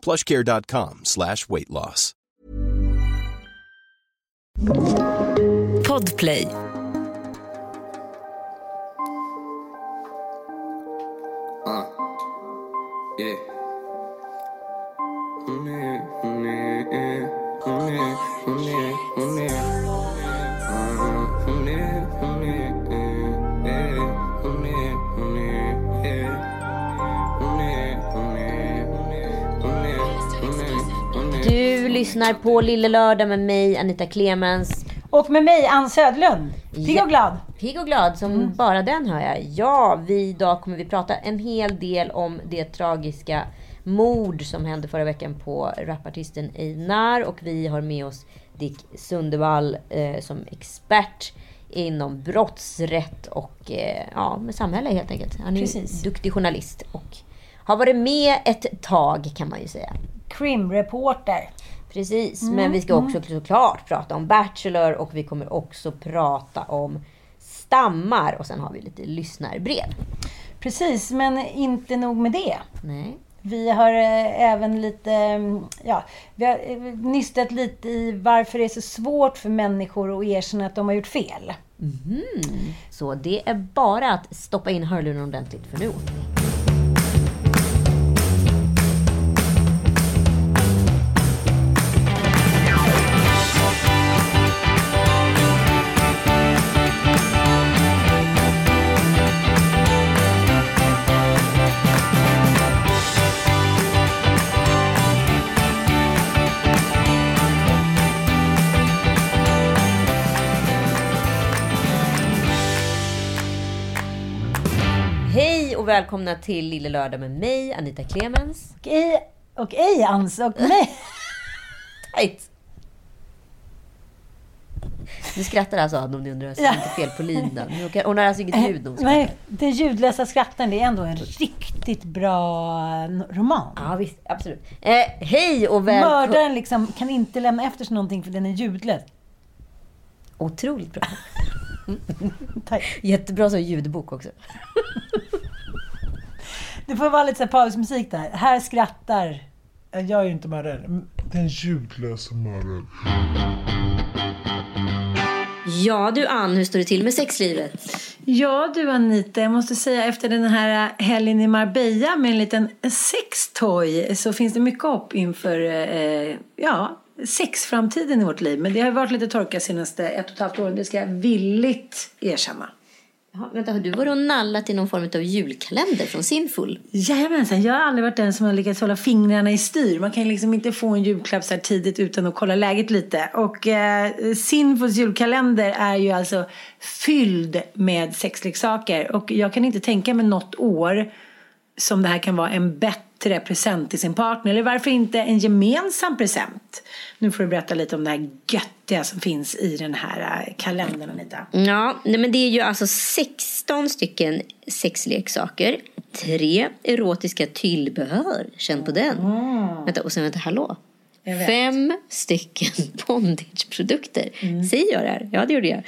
plushcare.com slash weight loss. Podplay. Ah. Yeah. Du lyssnar på Lille Lördag med mig, Anita Clemens. Och med mig, Ann Södlund. Pigg och glad. Pigg och glad som bara den hör jag. Ja, vi, idag kommer vi prata en hel del om det tragiska mord som hände förra veckan på rapartisten Einar. Och vi har med oss Dick Sundevall eh, som expert inom brottsrätt och eh, ja, med samhälle helt enkelt. Han är Precis. ju duktig journalist och har varit med ett tag kan man ju säga. Krimreporter. Precis, men vi ska också såklart prata om Bachelor och vi kommer också prata om stammar och sen har vi lite lyssnarbrev. Precis, men inte nog med det. Nej. Vi har eh, även lite, mm, ja, vi har eh, nystat lite i varför det är så svårt för människor att erkänna att de har gjort fel. Så det är bara att stoppa in hörluren ordentligt för nu åker vi. Och välkomna till Lille Lördag med mig, Anita Clemens. Och ej, och ej Ans, och mig. Tajt! Nu skrattar alltså om ni undrar, så det är inte fel på linan. Hon har alltså inget ljud när hon skrattar. Nej, det ljudlösa skratten, det är ändå en riktigt bra n- roman. Ja, visst. Absolut. Eh, hej och välkomna... Mördaren liksom kan inte lämna efter sig någonting för den är ljudlös. Otroligt bra. Jättebra som ljudbok också. Det får vara lite så här pausmusik där. Här skrattar... Jag är ju inte mördare. Den ljudlösa mördaren. Ja du Ann, hur står det till med sexlivet? Ja du Anita, jag måste säga efter den här helgen i Marbella med en liten sextoy så finns det mycket hopp inför eh, ja, sexframtiden i vårt liv. Men det har varit lite torka senaste ett och ett halvt åren, det ska jag villigt erkänna. Ja, vänta, har du varit och nallat i någon form av julkalender från Sinful? Jajamensan, jag har aldrig varit den som har lyckats hålla fingrarna i styr. Man kan ju liksom inte få en julklapp så här tidigt utan att kolla läget lite. Och eh, Sinfuls julkalender är ju alltså fylld med sexleksaker. Och jag kan inte tänka mig något år som det här kan vara en bättre present till sin partner. Eller varför inte en gemensam present? Nu får du berätta lite om det här göttiga som finns i den här eh, kalendern Anita. Ja, nej, men det är ju alltså 16 stycken sexleksaker. Tre erotiska tillbehör. Känn på den. Vänta, och sen vänta, hallå? Fem stycken bondageprodukter. Mm. Säger jag det här? Ja, det gjorde jag.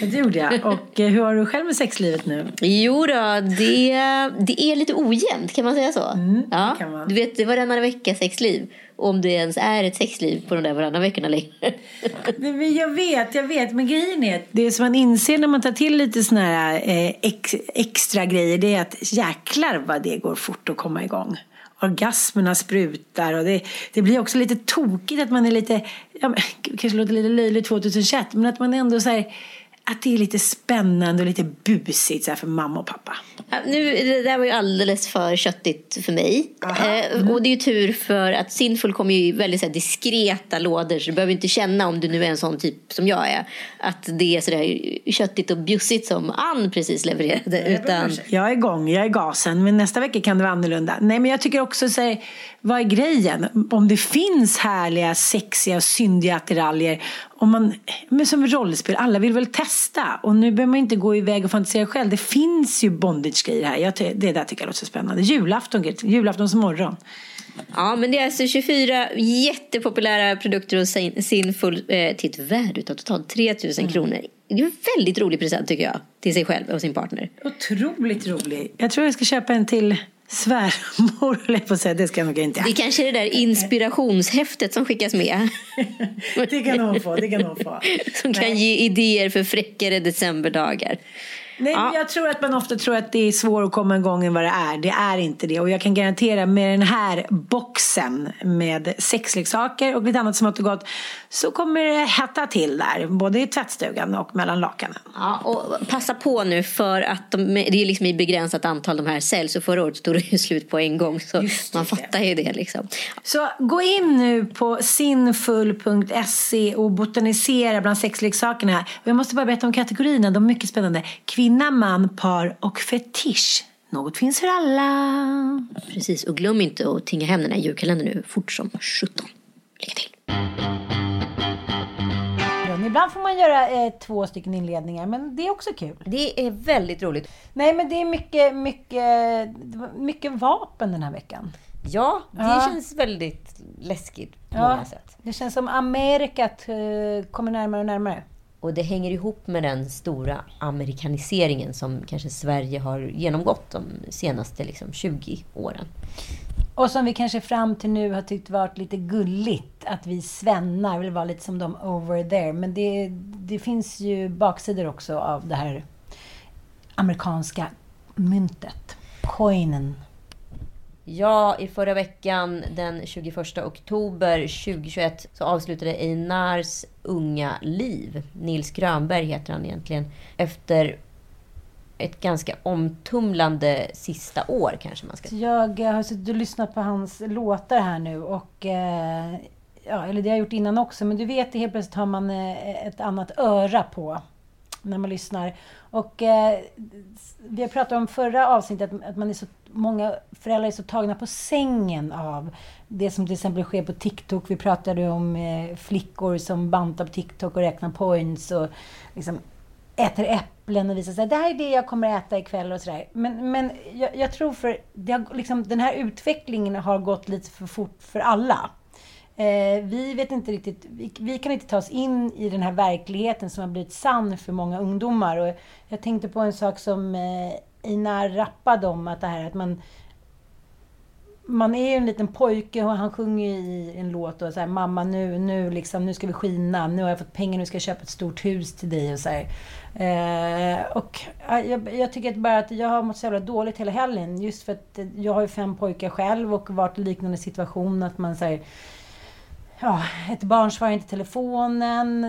Ja, det gjorde jag. Och eh, hur har du själv med sexlivet nu? Jo då, det, det är lite ojämnt, kan man säga så? Mm, ja. kan man. Du vet, det är varannan vecka sexliv. Om det ens är ett sexliv på de där varannan veckorna längre. jag vet, jag vet. Men grejen är det som man inser när man tar till lite såna här eh, ex, extra grejer. Det är att jäklar vad det går fort att komma igång orgasmerna sprutar och det, det blir också lite tokigt att man är lite, ja, kanske låter lite löjligt 2021, men att man ändå så här, att det är lite spännande och lite busigt så här, för mamma och pappa. Nu, det där var ju alldeles för köttigt för mig. Eh, och det är ju tur för att Sinful kommer ju i väldigt så här, diskreta lådor så du behöver inte känna om du nu är en sån typ som jag är. Att det är sådär köttigt och bjussigt som Ann precis levererade. Utan... Jag är igång, jag är gasen. Men nästa vecka kan det vara annorlunda. Nej men jag tycker också så här, vad är grejen? Om det finns härliga, sexiga, syndiga attiraljer. Om man, men som rollspel, alla vill väl testa. Och nu behöver man inte gå iväg och fantisera själv. Det finns ju bondage-grejer här. Jag, det där tycker jag låter så spännande. Julafton, julaftons morgon. Ja, men det är alltså 24 jättepopulära produkter hos Sinful eh, till ett värde av totalt 3000 mm. kronor. Det är en väldigt rolig present tycker jag. Till sig själv och sin partner. Otroligt rolig. Jag tror jag ska köpa en till svärmor, eller på säga. Det ska jag nog inte. Det är kanske det där inspirationshäftet som skickas med. det kan hon få. Det kan hon få. Som Nej. kan ge idéer för fräckare decemberdagar. Nej, ja. men jag tror att man ofta tror att det är svårare att komma igång än vad det är. Det är inte det. Och jag kan garantera med den här boxen med sexleksaker och lite annat smått och gott så kommer det hetta till där. Både i tvättstugan och mellan lakanen. Ja, och passa på nu för att de, det är liksom i begränsat antal de här säljs. Och förra året stod det ju slut på en gång. Så man fattar ju det liksom. Så gå in nu på sinfull.se och botanisera bland sexleksakerna. Här. Jag måste bara berätta om kategorierna. De är mycket spännande. Kvinna, man, par och fetisch. Något finns för alla. Precis, och glöm inte att tinga hem den här julkalendern nu fort som 17. Lycka till! Ibland får man göra eh, två stycken inledningar, men det är också kul. Det är väldigt roligt. Nej, men det är mycket, mycket, mycket vapen den här veckan. Ja, det ja. känns väldigt läskigt på ja, många sätt. Det känns som Amerikat eh, kommer närmare och närmare. Och det hänger ihop med den stora amerikaniseringen som kanske Sverige har genomgått de senaste liksom, 20 åren. Och som vi kanske fram till nu har tyckt varit lite gulligt. Att vi svennar vill vara lite som de over there. Men det, det finns ju baksidor också av det här amerikanska myntet. Coinen. Ja, i förra veckan den 21 oktober 2021 så avslutade Einars unga liv. Nils Grönberg heter han egentligen. Efter ett ganska omtumlande sista år kanske man ska säga. Jag eh, har suttit och lyssnat på hans låtar här nu och eh, ja, eller det har jag gjort innan också, men du vet, helt plötsligt har man eh, ett annat öra på när man lyssnar. Och eh, vi har pratat om förra avsnittet att man är så många föräldrar är så tagna på sängen av det som till exempel sker på TikTok. Vi pratade om eh, flickor som bantar på TikTok och räknar points och liksom äter äpplen och visar sig det här är det jag kommer äta ikväll och sådär. Men, men jag, jag tror för det har, liksom, den här utvecklingen har gått lite för fort för alla. Eh, vi vet inte riktigt, vi, vi, kan inte ta oss in i den här verkligheten som har blivit sann för många ungdomar. Och jag tänkte på en sak som eh, Ina rappade om, att det här att man man är ju en liten pojke och han sjunger i en låt och så här, mamma nu, nu liksom, nu ska vi skina, nu har jag fått pengar, nu ska jag köpa ett stort hus till dig och så eh, och jag, jag, tycker att bara att jag har mått så jävla dåligt hela helgen just för att jag har ju fem pojkar själv och varit i liknande situation att man säger Ja, ett barn svarar inte telefonen,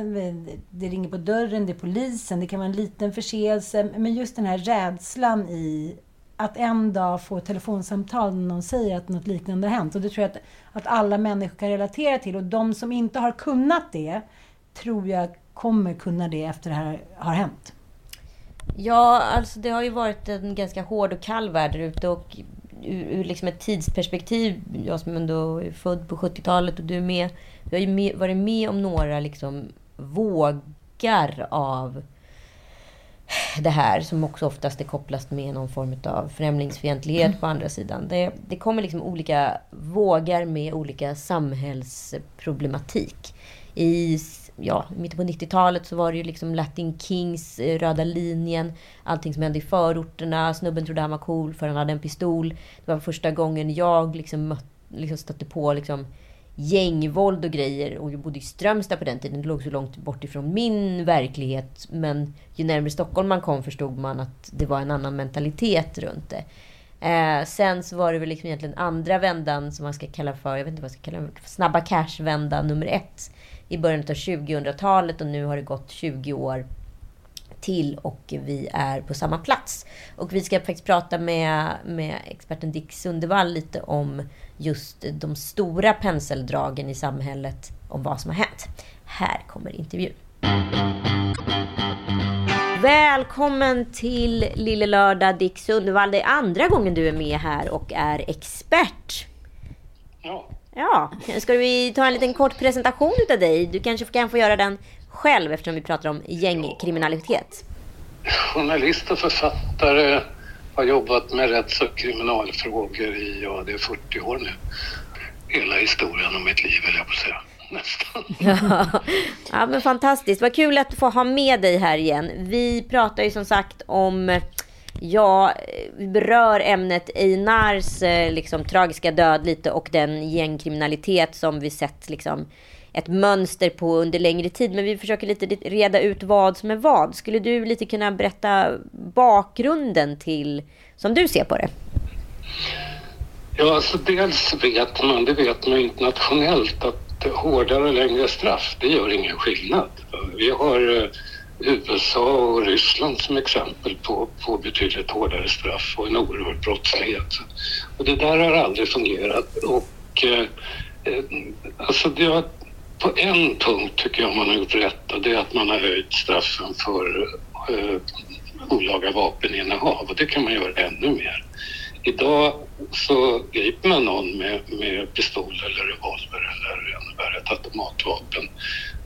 det ringer på dörren, det är polisen, det kan vara en liten förseelse. Men just den här rädslan i att en dag få ett telefonsamtal när någon säger att något liknande har hänt. Och det tror jag att, att alla människor kan relatera till. Och de som inte har kunnat det, tror jag kommer kunna det efter det här har hänt. Ja, alltså det har ju varit en ganska hård och kall värld där ute. Och ur, ur liksom ett tidsperspektiv, jag som ändå är född på 70-talet och du är med. Du har ju med, varit med om några liksom vågar av det här som också oftast är kopplat med någon form av främlingsfientlighet på andra sidan. Det, det kommer liksom olika vågar med olika samhällsproblematik. I ja, mitten på 90-talet så var det ju liksom Latin Kings, eh, Röda linjen, allting som hände i förorterna. Snubben trodde han var cool för han hade en pistol. Det var första gången jag liksom, mött, liksom stötte på liksom gängvåld och grejer. Och jag bodde i Strömstad på den tiden. Det låg så långt bort ifrån min verklighet. Men ju närmare Stockholm man kom förstod man att det var en annan mentalitet runt det. Eh, sen så var det väl liksom egentligen andra vändan som man ska kalla för, jag vet inte vad jag ska kalla det, snabba cash-vända nummer ett. I början av 2000-talet och nu har det gått 20 år till och vi är på samma plats. Och vi ska faktiskt prata med, med experten Dick Sundevall lite om just de stora penseldragen i samhället om vad som har hänt. Här kommer intervjun. Välkommen till Lille Lördag Dick Sundevall. Det är andra gången du är med här och är expert. Ja. Ja, ska vi ta en liten kort presentation utav dig? Du kanske kan få göra den själv eftersom vi pratar om gängkriminalitet. Journalist och författare har jobbat med rätts och kriminalfrågor i, ja det är 40 år nu. Hela historien om mitt liv höll jag på att säga. Nästan. Ja. ja, men fantastiskt. Vad kul att få ha med dig här igen. Vi pratar ju som sagt om Ja, vi berör ämnet Einars eh, liksom, tragiska död lite och den gängkriminalitet som vi sett liksom, ett mönster på under längre tid. Men vi försöker lite reda ut vad som är vad. Skulle du lite kunna berätta bakgrunden till, som du ser på det? Ja, alltså dels vet man, det vet man internationellt, att hårdare och längre straff, det gör ingen skillnad. Vi har eh, USA och Ryssland som exempel på, på betydligt hårdare straff och en oerhörd brottslighet. Och det där har aldrig fungerat. Och eh, eh, alltså det har, på en punkt tycker jag man har gjort rätt och det är att man har höjt straffen för eh, olaga vapeninnehav och det kan man göra ännu mer. Idag så griper man någon med, med pistol eller revolver eller ännu värre ett automatvapen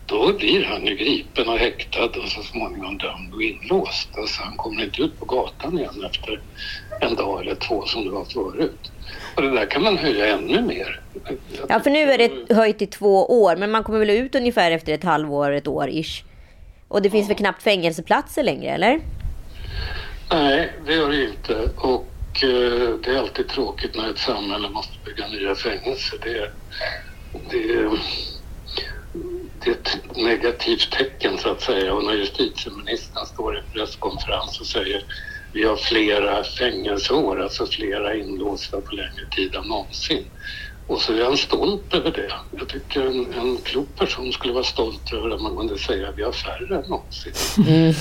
då blir han ju gripen och häktad och så småningom dömd och inlåst. Och sen kommer inte ut på gatan igen efter en dag eller två som det var förut. Och det där kan man höja ännu mer. Ja, för nu är det höjt i två år, men man kommer väl ut ungefär efter ett halvår, ett år ish. Och det finns ja. väl knappt fängelseplatser längre, eller? Nej, det gör det inte. Och eh, det är alltid tråkigt när ett samhälle måste bygga nya fängelser. Det, det det är ett negativt tecken så att säga och när justitieministern står i presskonferens och säger vi har flera fängelseår, alltså flera inlåsta på längre tid än någonsin. Och så är han stolt över det. Jag tycker en, en klok person skulle vara stolt över att man kunde säga att vi har färre än någonsin. Mm.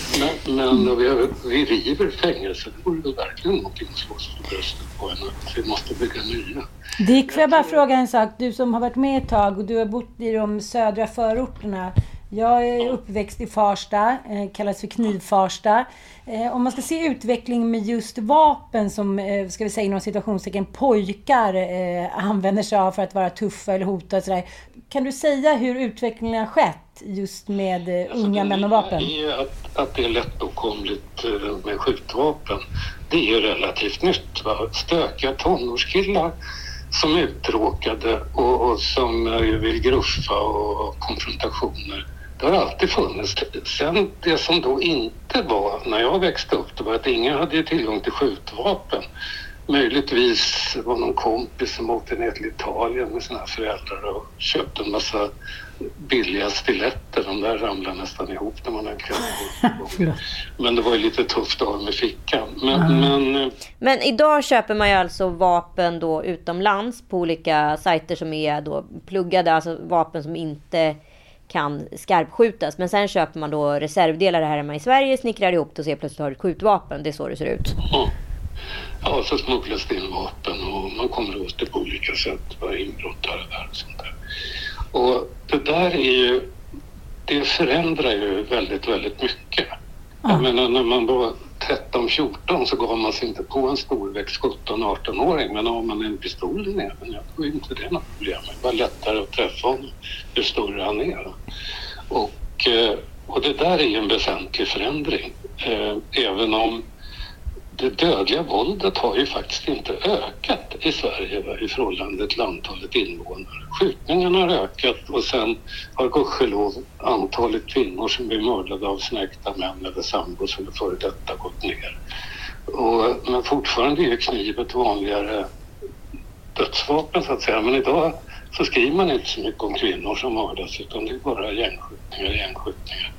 Men, men vi, har, vi river fängelser, det vore väl verkligen någonting att slå sig för bröstet på än att vi måste bygga nya. Dick, får jag bara fråga en sak? Du som har varit med ett tag och du har bott i de södra förorterna. Jag är uppväxt i Farsta, eh, kallas för Knivfarsta. Eh, om man ska se utveckling med just vapen som, eh, ska vi säga inom situationstecken, pojkar använder sig av för att vara tuffa eller hota och sådär. Kan du säga hur utvecklingen har skett just med alltså, unga män och vapen? Att, att det är lättåtkomligt med skjutvapen, det är ju relativt nytt. Va? Stökiga tonårskillar som är uttråkade och, och som vill gruffa och konfrontationer det har alltid funnits. Sen det som då inte var när jag växte upp, det var att ingen hade tillgång till skjutvapen. Möjligtvis var någon kompis som åkte ner till Italien med sina föräldrar och köpte en massa billiga stiletter. De där ramlade nästan ihop när man hade Men det var ju lite tufft att ha med fickan. Men, mm. men, eh, men idag köper man ju alltså vapen då utomlands på olika sajter som är då pluggade, alltså vapen som inte kan skarpskjutas. Men sen köper man då reservdelar här hemma i Sverige, snickrar ihop det och ser plötsligt har ett skjutvapen. Det är så det ser ut. Ja, ja så smugglas det in vapen och man kommer åt det på olika sätt. Inbrott där och sånt där. Och det där är ju, det förändrar ju väldigt, väldigt mycket. Ja. Jag menar när man var 13-14 så gav man sig inte på en storväxt 17-18-åring men har man en pistol i näven, ja, då är inte det något problem. Det var lättare att träffa honom ju större han är. Och, eh, och det där är ju en väsentlig förändring. Eh, även om det dödliga våldet har ju faktiskt inte ökat i Sverige va, i förhållande till antalet invånare. Skjutningarna har ökat och sen har gudskelov antalet kvinnor som blir mördade av sina äkta män eller sambos eller före detta gått ner. Och, men fortfarande är ju kniv ett vanligare dödsvapen så att säga. Men idag så skriver man inte så mycket om kvinnor som mördas utan det är bara gängskjutningar, gängskjutningar.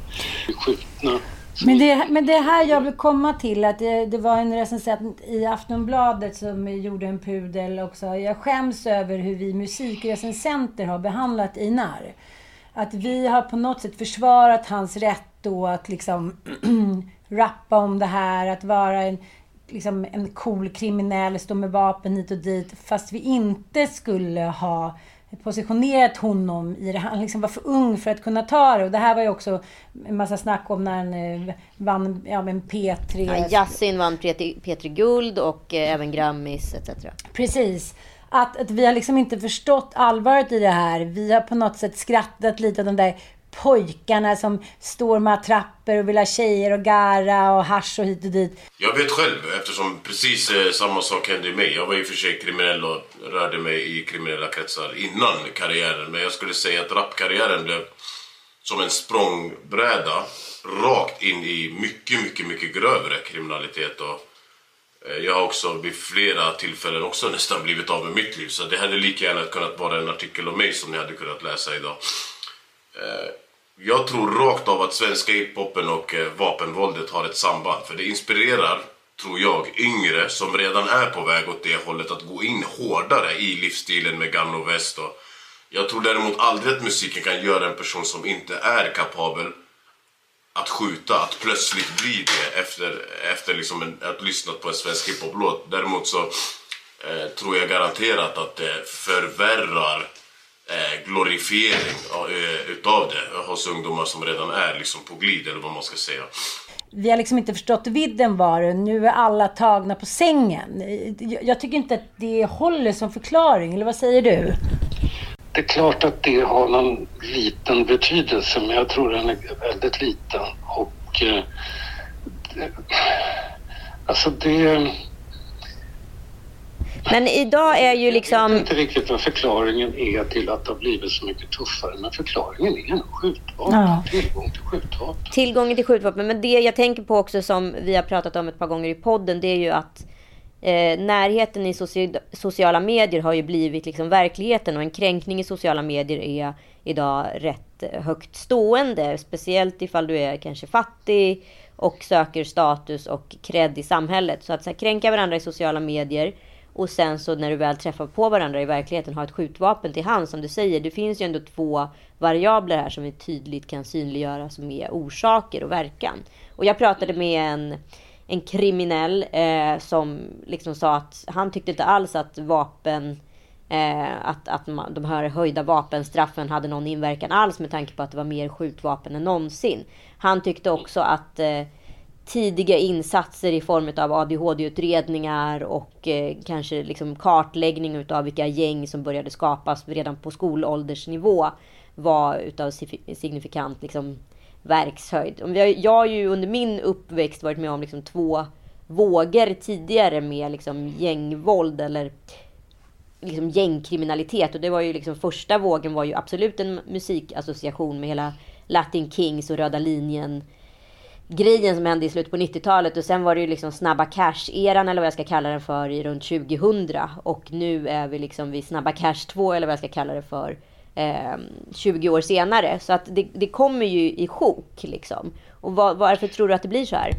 Skjutna men det, men det här jag vill komma till, att det, det var en recensent i Aftonbladet som gjorde en pudel också. Jag skäms över hur vi musikrecensenter har behandlat Einar. Att vi har på något sätt försvarat hans rätt då att liksom rappa om det här, att vara en, liksom en cool kriminell, stå med vapen hit och dit, fast vi inte skulle ha positionerat honom i det. Han liksom var för ung för att kunna ta det. Och det här var ju också en massa snack om när han eh, vann ja, men P3. Ja, Yasin vann P3 Guld och eh, även Grammis etc. Precis. Att, att vi har liksom inte förstått allvaret i det här. Vi har på något sätt skrattat lite åt de där pojkarna som står med attrapper och vill ha tjejer och gara och hash och hit och dit. Jag vet själv eftersom precis eh, samma sak hände mig. Jag var i och för sig kriminell och rörde mig i kriminella kretsar innan karriären. Men jag skulle säga att rapkarriären blev som en språngbräda rakt in i mycket, mycket, mycket grövre kriminalitet. Och eh, jag har också vid flera tillfällen också nästan blivit av med mitt liv. Så det hade lika gärna kunnat vara en artikel om mig som ni hade kunnat läsa idag. Eh, jag tror rakt av att svenska hiphopen och eh, vapenvåldet har ett samband. För det inspirerar, tror jag, yngre som redan är på väg åt det hållet att gå in hårdare i livsstilen med gun och väst. Jag tror däremot aldrig att musiken kan göra en person som inte är kapabel att skjuta, att plötsligt bli det efter, efter liksom en, att lyssnat på en svensk hiphop-låt. Däremot så eh, tror jag garanterat att det förvärrar eh, glorifiering eh, utav det hos ungdomar som redan är liksom på glid eller vad man ska säga. Vi har liksom inte förstått vidden var det. Nu är alla tagna på sängen. Jag tycker inte att det håller som förklaring, eller vad säger du? Det är klart att det har någon liten betydelse, men jag tror den är väldigt liten. Och eh, alltså det men idag är ju liksom... Jag vet inte riktigt vad förklaringen är till att det har blivit så mycket tuffare. Men förklaringen är en skjutvapen. Ja. Tillgång till skjutvapen. Tillgången till skjutvapen. Men det jag tänker på också som vi har pratat om ett par gånger i podden. Det är ju att eh, närheten i sociala medier har ju blivit liksom verkligheten. Och en kränkning i sociala medier är idag rätt högt stående. Speciellt ifall du är kanske fattig och söker status och cred i samhället. Så att så här, kränka varandra i sociala medier och sen så när du väl träffar på varandra i verkligheten ha ett skjutvapen till hand som du säger. Det finns ju ändå två variabler här som vi tydligt kan synliggöra som är orsaker och verkan. Och jag pratade med en, en kriminell eh, som liksom sa att han tyckte inte alls att vapen Eh, att att man, de här höjda vapenstraffen hade någon inverkan alls med tanke på att det var mer skjutvapen än någonsin. Han tyckte också att eh, tidiga insatser i form av ADHD-utredningar och eh, kanske liksom kartläggning av vilka gäng som började skapas redan på skolåldersnivå var utav signifikant liksom, verkshöjd. Jag har ju under min uppväxt varit med om liksom två vågor tidigare med liksom gängvåld eller liksom gängkriminalitet. Och det var ju liksom första vågen var ju absolut en musikassociation med hela Latin Kings och Röda linjen grejen som hände i slutet på 90-talet och sen var det ju liksom snabba cash-eran eller vad jag ska kalla den för i runt 2000 och nu är vi liksom vid snabba cash 2 eller vad jag ska kalla det för eh, 20 år senare. Så att det, det kommer ju i sjok liksom. Och var, varför tror du att det blir så här?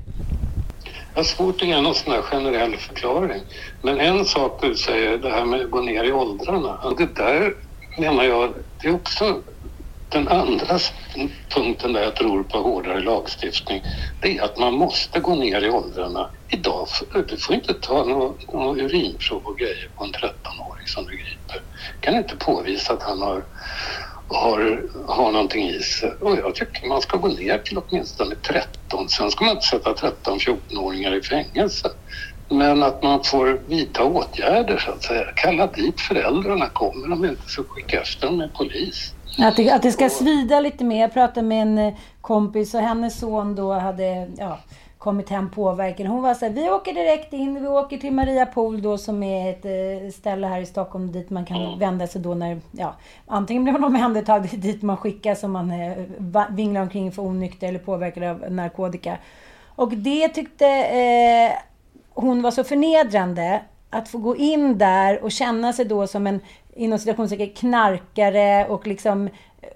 Jag har svårt att ge någon sån här generell förklaring. Men en sak du säger, det här med att gå ner i åldrarna. Det där menar jag, det är också den andra punkten där jag tror på hårdare lagstiftning, det är att man måste gå ner i åldrarna. Idag, du får inte ta några urinprov och grejer på en 13-åring som du griper. kan inte påvisa att han har, har, har någonting i sig. Och jag tycker man ska gå ner till åtminstone 13. Sen ska man inte sätta 13-14-åringar i fängelse. Men att man får vidta åtgärder så att säga. Kalla dit föräldrarna. Kommer de inte så skicka efter dem med polis. Att det, att det ska svida lite mer. Jag pratade med en eh, kompis och hennes son då hade ja, kommit hem påverkad. Hon var så här, vi åker direkt in, vi åker till Mariapol då som är ett eh, ställe här i Stockholm dit man kan vända sig då när, ja, antingen blir man omhändertagen dit man skickas om man eh, vinglar omkring för onykter eller påverkad av narkotika. Och det tyckte eh, hon var så förnedrande att få gå in där och känna sig då som en inom citationstecken knarkare och liksom eh,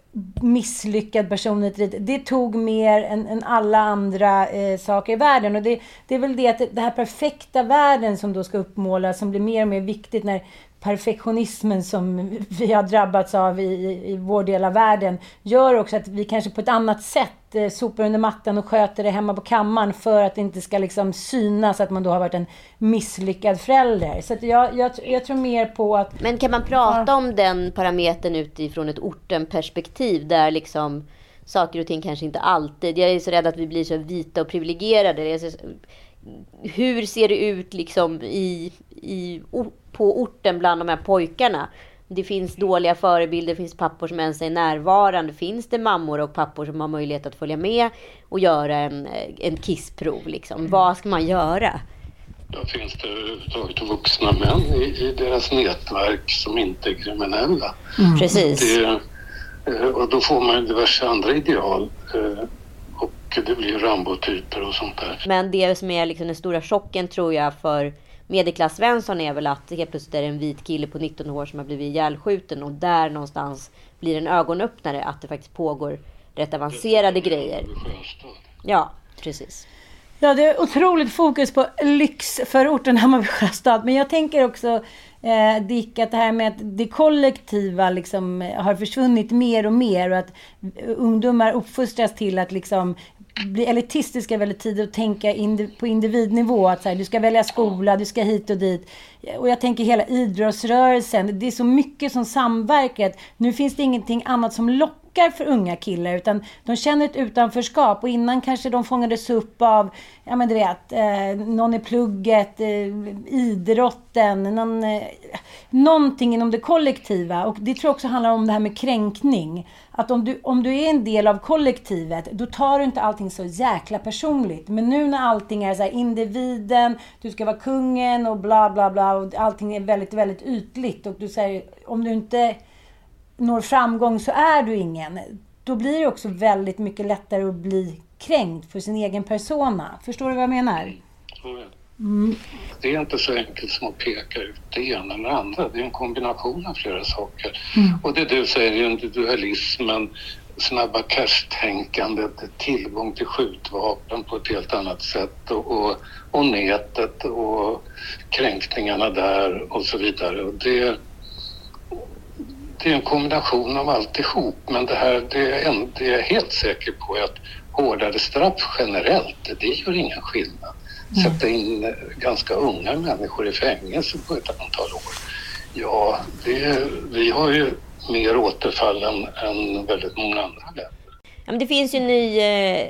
misslyckad person. Det tog mer än, än alla andra eh, saker i världen. Och det, det är väl det att det, här perfekta världen som då ska uppmålas som blir mer och mer viktigt när perfektionismen som vi har drabbats av i, i vår del av världen gör också att vi kanske på ett annat sätt eh, sopar under mattan och sköter det hemma på kammaren för att det inte ska liksom synas att man då har varit en misslyckad förälder. Så jag, jag, jag tror mer på att Men kan man prata om den parametern utifrån ett ortenperspektiv där liksom saker och ting kanske inte alltid... Jag är så rädd att vi blir så vita och privilegierade. Så, hur ser det ut liksom i, i, på orten bland de här pojkarna? Det finns dåliga förebilder, det finns pappor som ens är närvarande. Finns det mammor och pappor som har möjlighet att följa med och göra en, en kissprov? Liksom? Vad ska man göra? Då finns det överhuvudtaget vuxna män i, i deras nätverk som inte är kriminella. Precis. Det, eh, och då får man diverse andra ideal. eh, Och det blir Rambo-typer och sånt där. Men det som är liksom den stora chocken tror jag för medelklass Svensson är väl att helt plötsligt är det en vit kille på 19 år som har blivit ihjälskjuten och där någonstans blir en ögonöppnare att det faktiskt pågår rätt avancerade grejer. Ja, precis. Ja, det är otroligt fokus på lyxförorten Hammarby Sjöstad. Men jag tänker också, eh, Dick, att det här med att det kollektiva liksom, har försvunnit mer och mer och att ungdomar uppfostras till att liksom bli elitistiska väldigt tidigt och tänka indi- på individnivå. Att så här, du ska välja skola, du ska hit och dit. Och jag tänker hela idrottsrörelsen. Det är så mycket som samverkar. Nu finns det ingenting annat som lockar för unga killar utan de känner ett utanförskap och innan kanske de fångades upp av, ja men du vet, eh, någon i plugget, eh, idrotten, någon, eh, någonting inom det kollektiva. Och det tror jag också handlar om det här med kränkning. Att om du, om du är en del av kollektivet, då tar du inte allting så jäkla personligt. Men nu när allting är så här individen, du ska vara kungen och bla bla bla och allting är väldigt, väldigt ytligt och du säger om du inte når framgång så är du ingen. Då blir det också väldigt mycket lättare att bli kränkt för sin egen persona. Förstår du vad jag menar? Är det. Det är inte så enkelt som att peka ut det ena eller andra. Det är en kombination av flera saker. Och det du säger individualismen, snabba cash-tänkandet, tillgång till skjutvapen på ett helt annat sätt och, och, och nätet och kränkningarna där och så vidare. Och det, det är en kombination av alltihop men det här, det är, en, det är jag helt säker på att hårdare straff generellt, det gör ingen skillnad. Sätta in ganska unga människor i fängelse på ett antal år. Ja, det, vi har ju mer återfall än, än väldigt många andra länder. Ja, men det finns ju en ny eh,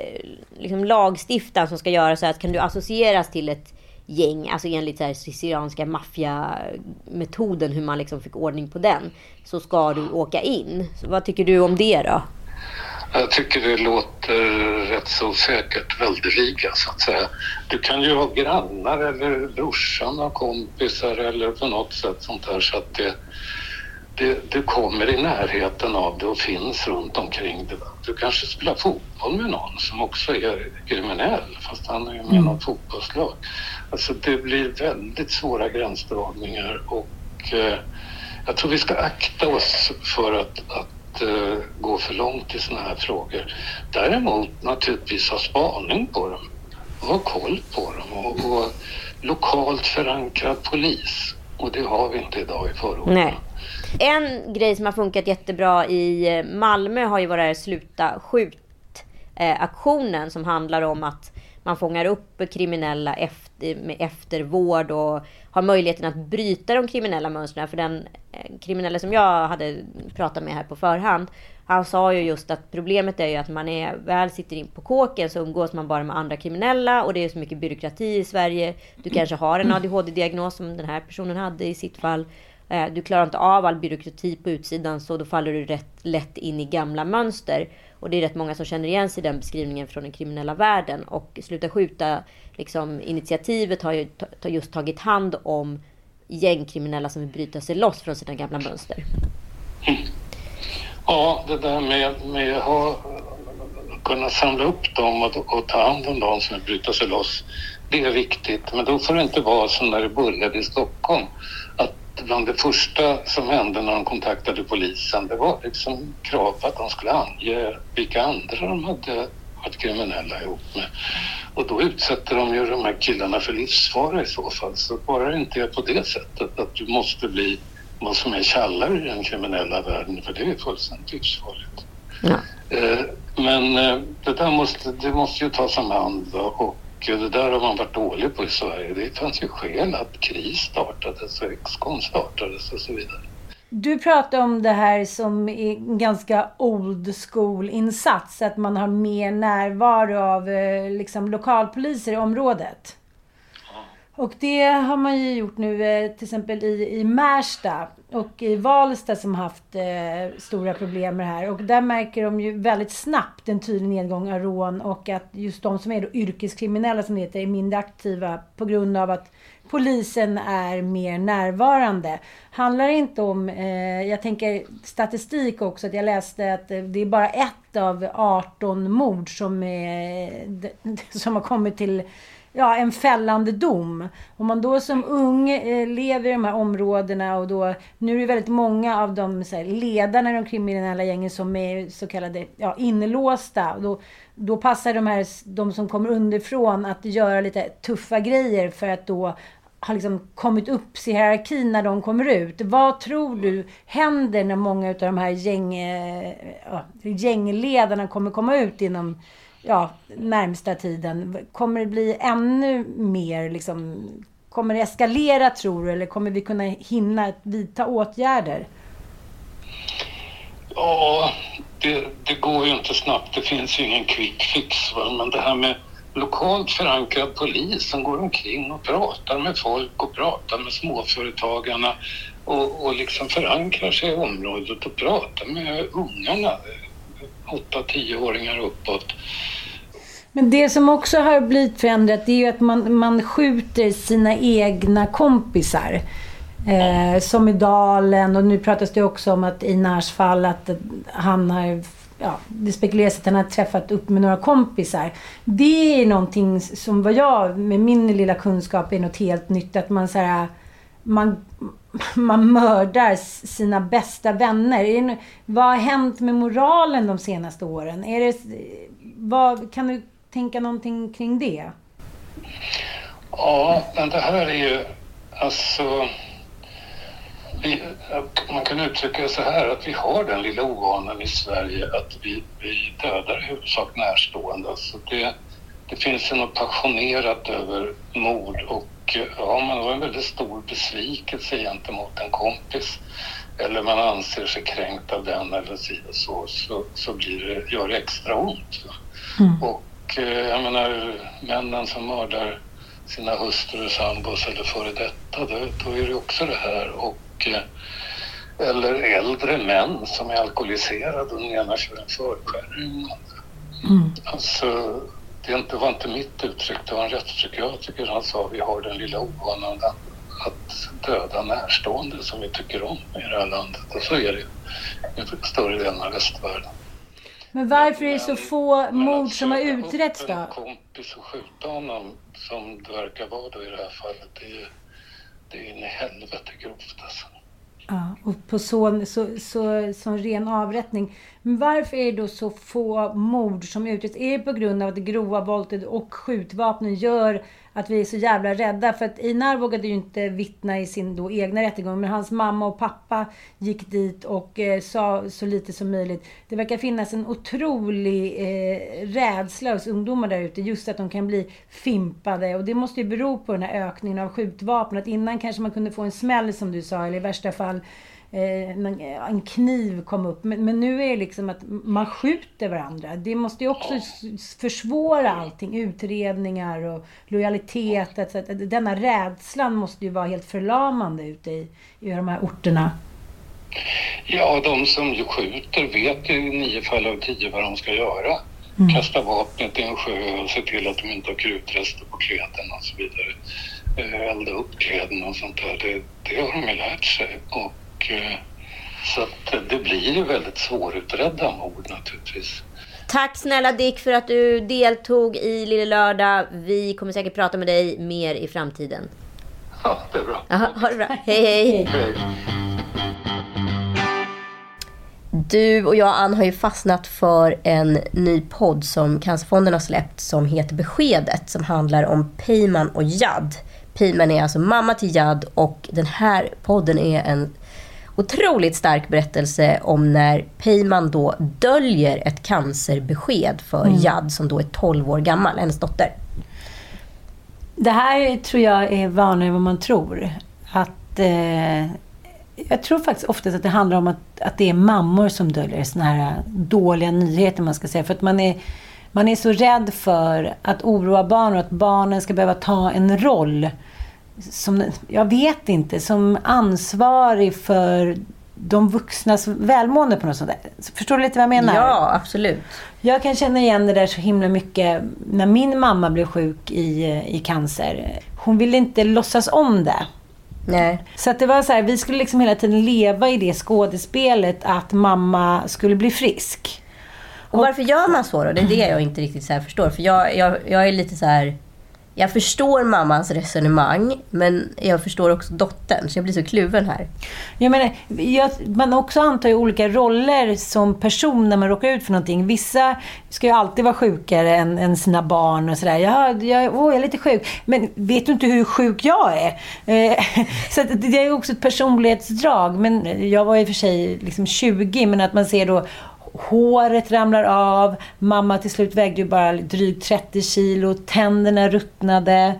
liksom, lagstiftning som ska göra så att kan du associeras till ett gäng, alltså enligt så här, sicilianska maffiametoden, hur man liksom fick ordning på den, så ska du åka in. Så vad tycker du om det då? Jag tycker det låter rätt så säkert väldeliga så att säga. Du kan ju ha grannar eller brorsan och kompisar eller på något sätt sånt där så att det, det, du kommer i närheten av det och finns runt omkring det. Du kanske spelar fotboll med någon som också är kriminell fast han är med i något fotbollslag. Alltså det blir väldigt svåra gränsdragningar och eh, jag tror vi ska akta oss för att, att eh, gå för långt i såna här frågor. Däremot naturligtvis ha spaning på dem och ha koll på dem och, och lokalt förankrad polis. Och det har vi inte idag i förorten. En grej som har funkat jättebra i eh, Malmö har ju varit här Sluta skjut-aktionen som handlar om att man fångar upp kriminella efter, med eftervård och har möjligheten att bryta de kriminella mönstren. För den eh, kriminella som jag hade pratat med här på förhand, han sa ju just att problemet är ju att man är, väl sitter in på kåken så umgås man bara med andra kriminella och det är så mycket byråkrati i Sverige. Du kanske har en ADHD-diagnos som den här personen hade i sitt fall. Eh, du klarar inte av all byråkrati på utsidan så då faller du rätt lätt in i gamla mönster. Och det är rätt många som känner igen sig i den beskrivningen från den kriminella världen. Och Sluta skjuta, liksom, initiativet har ju just tagit hand om gängkriminella som vill bryta sig loss från sina gamla mönster. Ja, det där med, med att kunna samla upp dem och, och ta hand om dem som vill bryta sig loss, det är viktigt. Men då får det inte vara som när det började i Stockholm. Att bland det första som hände när de kontaktade polisen, det var liksom krav på att de skulle ange vilka andra de hade varit kriminella ihop med. Och då utsätter de ju de här killarna för livsfara i så fall. Så bara det inte är på det sättet att du måste bli vad som är tjallare i den kriminella världen, för det är fullständigt livsfarligt. Ja. Eh, men eh, det där måste, det måste ju tas om hand och det där har man varit dålig på i Sverige. Det fanns ju skäl att KRIS startades och Excon startades och så vidare. Du pratar om det här som är en ganska old school-insats. Att man har mer närvaro av eh, liksom, lokalpoliser i området. Och det har man ju gjort nu eh, till exempel i, i Märsta och i Valsta som haft eh, stora problem med det här. Och där märker de ju väldigt snabbt en tydlig nedgång av rån och att just de som är då yrkeskriminella som det heter är mindre aktiva på grund av att polisen är mer närvarande. Handlar det inte om, eh, jag tänker statistik också, att jag läste att eh, det är bara ett av 18 mord som, eh, är, som har kommit till ja, en fällande dom. Om man då som ung eh, lever i de här områdena och då, nu är det väldigt många av de så här, ledarna i de kriminella gängen som är så kallade ja, inlåsta. Då, då passar de här, de som kommer underifrån att göra lite tuffa grejer för att då har liksom kommit upp i hierarkin när de kommer ut. Vad tror du händer när många av de här gäng, ja, gängledarna kommer komma ut inom ja, närmsta tiden? Kommer det bli ännu mer liksom, Kommer det eskalera tror du eller kommer vi kunna hinna vidta åtgärder? Ja, det, det går ju inte snabbt. Det finns ju ingen quick fix. Va? Men det här med lokalt förankrad polis som går omkring och pratar med folk och pratar med småföretagarna och, och liksom förankrar sig i området och pratar med ungarna, 8-10-åringar uppåt. Men det som också har blivit förändrat det är ju att man, man skjuter sina egna kompisar. Eh, som i Dalen och nu pratas det också om att i Nars fall att han har ja, det spekuleras att han har träffat upp med några kompisar. Det är någonting som vad jag med min lilla kunskap är något helt nytt. Att man så här, man, man mördar sina bästa vänner. Det, vad har hänt med moralen de senaste åren? Är det, vad, kan du tänka någonting kring det? Ja, men det här är ju alltså... Vi, man kan uttrycka det så här att vi har den lilla ovanan i Sverige att vi, vi dödar i huvudsak närstående. Alltså det, det finns ju något passionerat över mord och ja, man har en väldigt stor besvikelse gentemot en kompis eller man anser sig kränkt av den eller så, så, så blir det, gör det extra ont. Mm. Och och eh, jag menar, männen som mördar sina hustrur, sambos eller före detta, då, då är det också det här. Och, eh, eller äldre män som är alkoholiserade och den ena kör en förskärring. Mm. Alltså, det var inte mitt uttryck, det var en rättspsykiatriker som sa vi har den lilla ovanan att döda närstående som vi tycker om i det här landet. Och så är det i större delen av västvärlden. Men varför är det så få mord som har utretts då? En kompis och skjuta honom som det verkar vara då i det här fallet. Det är, det är in i helvete grovt alltså. Ja, och på så, så, så, så ren avrättning. Men varför är det då så få mord som utreds? Är det på grund av att det grova våldet och skjutvapnen gör att vi är så jävla rädda. För att Einar vågade ju inte vittna i sin då egna rättegång. Men hans mamma och pappa gick dit och eh, sa så lite som möjligt. Det verkar finnas en otrolig eh, rädsla hos ungdomar där ute. Just att de kan bli fimpade. Och det måste ju bero på den här ökningen av skjutvapen. Att innan kanske man kunde få en smäll som du sa. Eller i värsta fall en kniv kom upp. Men, men, nu är det liksom att man skjuter varandra. Det måste ju också försvåra allting. Utredningar och lojalitet. Etc. Denna rädslan måste ju vara helt förlamande ute i, i de här orterna. Ja, de som skjuter vet ju i nio fall av tio vad de ska göra. Mm. Kasta vapnet i en sjö och se till att de inte har krutrester på kläderna och så vidare. Eh, elda upp kläderna och sånt där. Det, det har de ju lärt sig. Och, eh, så att det blir ju väldigt svårutredda mord naturligtvis. Tack snälla Dick för att du deltog i Lille Lördag. Vi kommer säkert prata med dig mer i framtiden. Ja, det är bra. Aha, ha det bra. Hej, hej. hej. Du och jag, Ann, har ju fastnat för en ny podd som Cancerfonden har släppt som heter Beskedet, som handlar om Peyman och Jad. Peyman är alltså mamma till Jad och den här podden är en otroligt stark berättelse om när Peyman då döljer ett cancerbesked för mm. Jad som då är 12 år gammal, hennes dotter. Det här tror jag är vanligare än vad man tror. Att eh, jag tror faktiskt oftast att det handlar om att, att det är mammor som döljer såna här dåliga nyheter, man ska säga. För att man är, man är så rädd för att oroa barn och att barnen ska behöva ta en roll som, jag vet inte, som ansvarig för de vuxnas välmående på något sånt där. Förstår du lite vad jag menar? Ja, absolut. Jag kan känna igen det där så himla mycket när min mamma blev sjuk i, i cancer. Hon ville inte låtsas om det. Nej. Så att det var så här, vi skulle liksom hela tiden leva i det skådespelet att mamma skulle bli frisk. Och varför gör man så då? Det är det jag inte riktigt så förstår. För jag, jag, jag är lite så här jag förstår mammans resonemang, men jag förstår också dottern, så jag blir så kluven här. Jag menar, jag, man också antar ju olika roller som person när man råkar ut för någonting. Vissa ska ju alltid vara sjukare än, än sina barn och sådär. Jag, jag, åh, jag är lite sjuk. Men vet du inte hur sjuk jag är? Eh, så det är också ett personlighetsdrag. Men jag var i och för sig liksom 20, men att man ser då håret ramlar av, mamma till slut vägde ju bara drygt 30 kilo, tänderna ruttnade.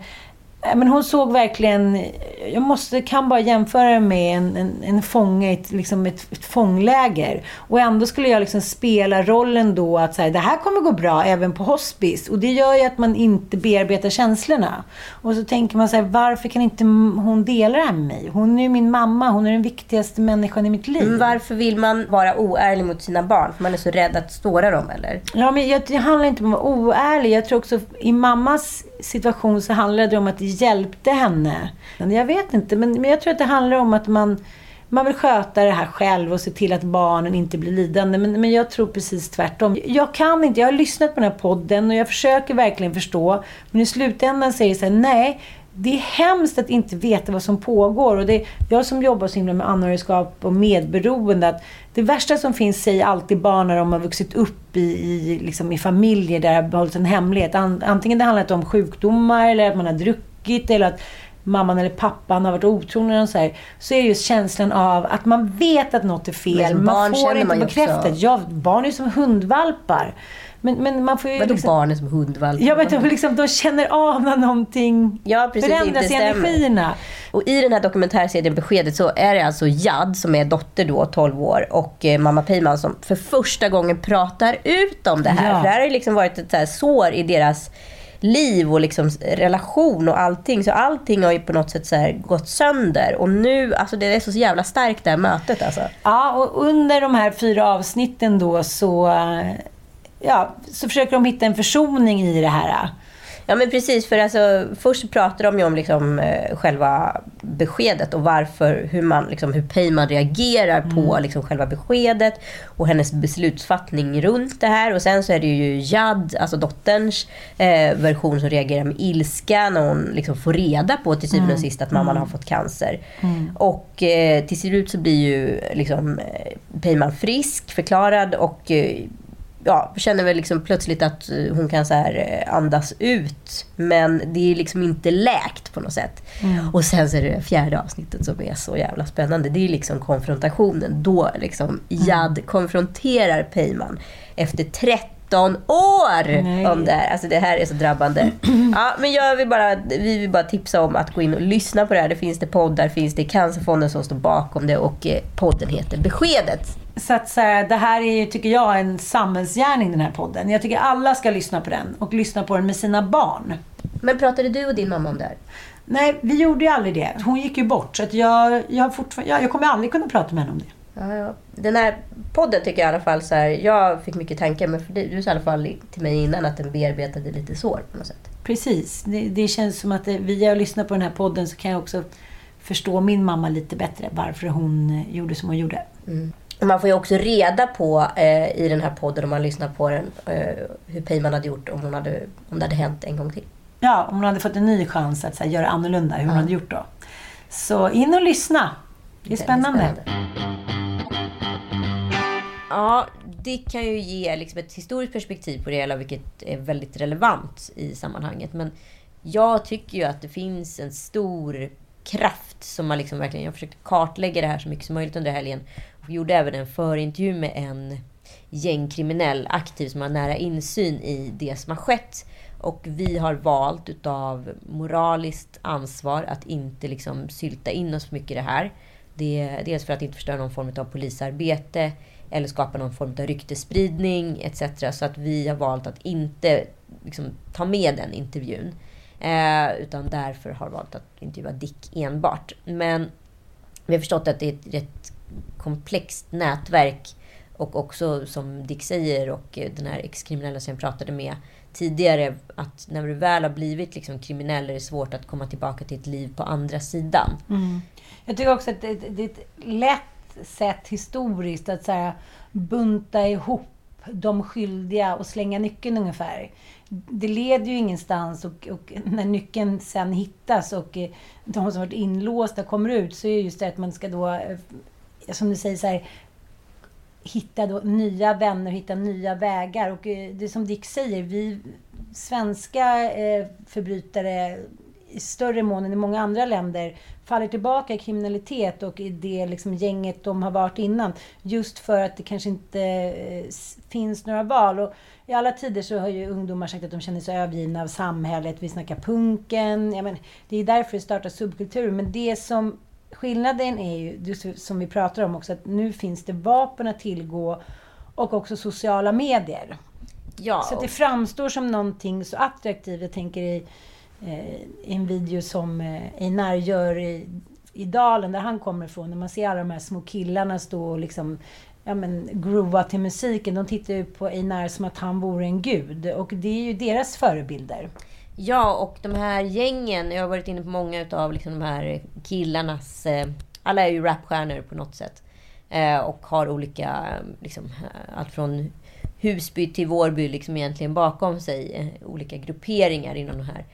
Men hon såg verkligen, jag måste, kan bara jämföra med en, en, en fånge, ett, liksom ett, ett fångläger. Och ändå skulle jag liksom spela rollen då att så här, det här kommer gå bra även på hospice. Och det gör ju att man inte bearbetar känslorna. Och så tänker man så här, varför kan inte hon dela det här med mig? Hon är ju min mamma, hon är den viktigaste människan i mitt liv. Men varför vill man vara oärlig mot sina barn? För man är så rädd att såra dem eller? Ja, men jag, det handlar inte om att vara oärlig. Jag tror också i mammas situation så handlade det om att hjälpte henne. Jag vet inte, men, men jag tror att det handlar om att man, man vill sköta det här själv och se till att barnen inte blir lidande. Men, men jag tror precis tvärtom. Jag kan inte, jag har lyssnat på den här podden och jag försöker verkligen förstå. Men i slutändan säger jag så här, nej, det är hemskt att inte veta vad som pågår. Och det, jag som jobbar så himla med anhörigskap och medberoende, att det värsta som finns säger alltid barn när de har vuxit upp i, i, liksom i familjer där det har behållits en hemlighet. Antingen det handlar om sjukdomar eller att man har druckit eller att mamman eller pappan har varit otrogen eller så, här, så är just känslan av att man vet att något är fel. man får inte bekräftat. Ja, barn är som hundvalpar. Men, men man får ju... Vadå liksom, barn är som hundvalpar? Ja, men de, liksom, de känner av när någonting ja, precis, förändras i energierna. Och i den här dokumentärserien Beskedet så är det alltså Jad som är dotter då, 12 år, och eh, mamma Peyman som för första gången pratar ut om det här. Ja. För det här har ju liksom varit ett så här sår i deras liv och liksom relation och allting. Så allting har ju på något sätt så gått sönder. Och nu, alltså det är så jävla starkt det här mötet alltså. Ja, och under de här fyra avsnitten då så ja, så försöker de hitta en försoning i det här. Ja men precis, för alltså, först pratar de ju om liksom, eh, själva beskedet och varför, hur, man, liksom, hur Peyman reagerar mm. på liksom, själva beskedet och hennes beslutsfattning runt det här. Och sen så är det ju Jad, alltså dotterns eh, version som reagerar med ilska när hon liksom, får reda på till syvende och mm. sist att mamman mm. har fått cancer. Mm. Och eh, till slut så blir ju liksom, eh, Peyman frisk, förklarad och eh, ja, känner väl liksom plötsligt att eh, hon kan så här eh, andas ut. Men det är liksom inte läkt på något sätt. Mm. Och sen så är det det fjärde avsnittet som är så jävla spännande. Det är liksom konfrontationen. Då liksom Jad mm. konfronterar Peyman efter 30 13 år Nej. om det här. Alltså det här är så drabbande. Ja, men jag vill bara, vi vill bara tipsa om att gå in och lyssna på det här. Det finns det poddar, finns det Cancerfonden som står bakom det och eh, podden heter Beskedet. Så att så här, det här är ju, tycker jag, en samhällsgärning den här podden. Jag tycker alla ska lyssna på den och lyssna på den med sina barn. Men pratade du och din mamma om det här? Nej, vi gjorde ju aldrig det. Hon gick ju bort. Så att jag, jag, jag, jag kommer aldrig kunna prata med henne om det. Ja, ja. Den här podden tycker jag i alla fall så här, jag fick mycket tankar men för dig, du sa i alla fall till mig innan att den bearbetade lite sår på något sätt. Precis. Det, det känns som att det, via att lyssna på den här podden så kan jag också förstå min mamma lite bättre. Varför hon eh, gjorde som hon gjorde. Och Man får ju också reda på eh, i den här podden om man lyssnar på den eh, hur Peyman hade gjort om, hon hade, om det hade hänt en gång till. Ja, om hon hade fått en ny chans att här, göra annorlunda, hur hon hade gjort då. Så in och lyssna. Det är spännande. Ja, det kan ju ge liksom ett historiskt perspektiv på det hela, vilket är väldigt relevant i sammanhanget. Men jag tycker ju att det finns en stor kraft som man liksom verkligen... Jag försökte kartlägga det här så mycket som möjligt under helgen. Och gjorde även en förintervju med en gängkriminell aktiv som har nära insyn i det som har skett. Och vi har valt utav moraliskt ansvar att inte liksom sylta in oss för mycket i det här. Det är dels för att inte förstöra någon form av polisarbete eller skapa någon form av ryktespridning etc. Så att vi har valt att inte liksom, ta med den intervjun. Eh, utan därför har valt att intervjua Dick enbart. Men vi har förstått att det är ett rätt komplext nätverk. Och också som Dick säger och eh, den här ex-kriminella som jag pratade med tidigare. Att när du väl har blivit liksom kriminell är det svårt att komma tillbaka till ett liv på andra sidan. Mm. Jag tycker också att det, det är ett lätt sätt historiskt att så här, bunta ihop de skyldiga och slänga nyckeln ungefär. Det leder ju ingenstans och, och när nyckeln sen hittas och eh, de som varit inlåsta kommer ut så är just det att man ska då, eh, Alltså, som du säger så här, hitta då nya vänner, hitta nya vägar. Och eh, det är som Dick säger, vi svenska eh, förbrytare i större mån än i många andra länder faller tillbaka i kriminalitet och i det liksom gänget de har varit innan. Just för att det kanske inte eh, finns några val. Och I alla tider så har ju ungdomar sagt att de känner sig övergivna av samhället. Vi snackar punken. Ja, men det är därför det startar subkulturer. Men det som skillnaden är ju, som vi pratar om också, att nu finns det vapen att tillgå och också sociala medier. Ja, Så det framstår som någonting så attraktivt. Jag tänker i, eh, en video som eh, Einar gör i, i dalen där han kommer ifrån. När man ser alla de här små killarna stå och liksom ja, men, groova till musiken. De tittar ju på Einar som att han vore en gud. Och det är ju deras förebilder. Ja, och de här gängen, jag har varit inne på många av liksom de här killarnas... Eh, alla är ju rapstjärnor på något sätt. Eh, och har olika, liksom, eh, allt från Husby till Vårby liksom egentligen bakom sig. Olika grupperingar inom de här.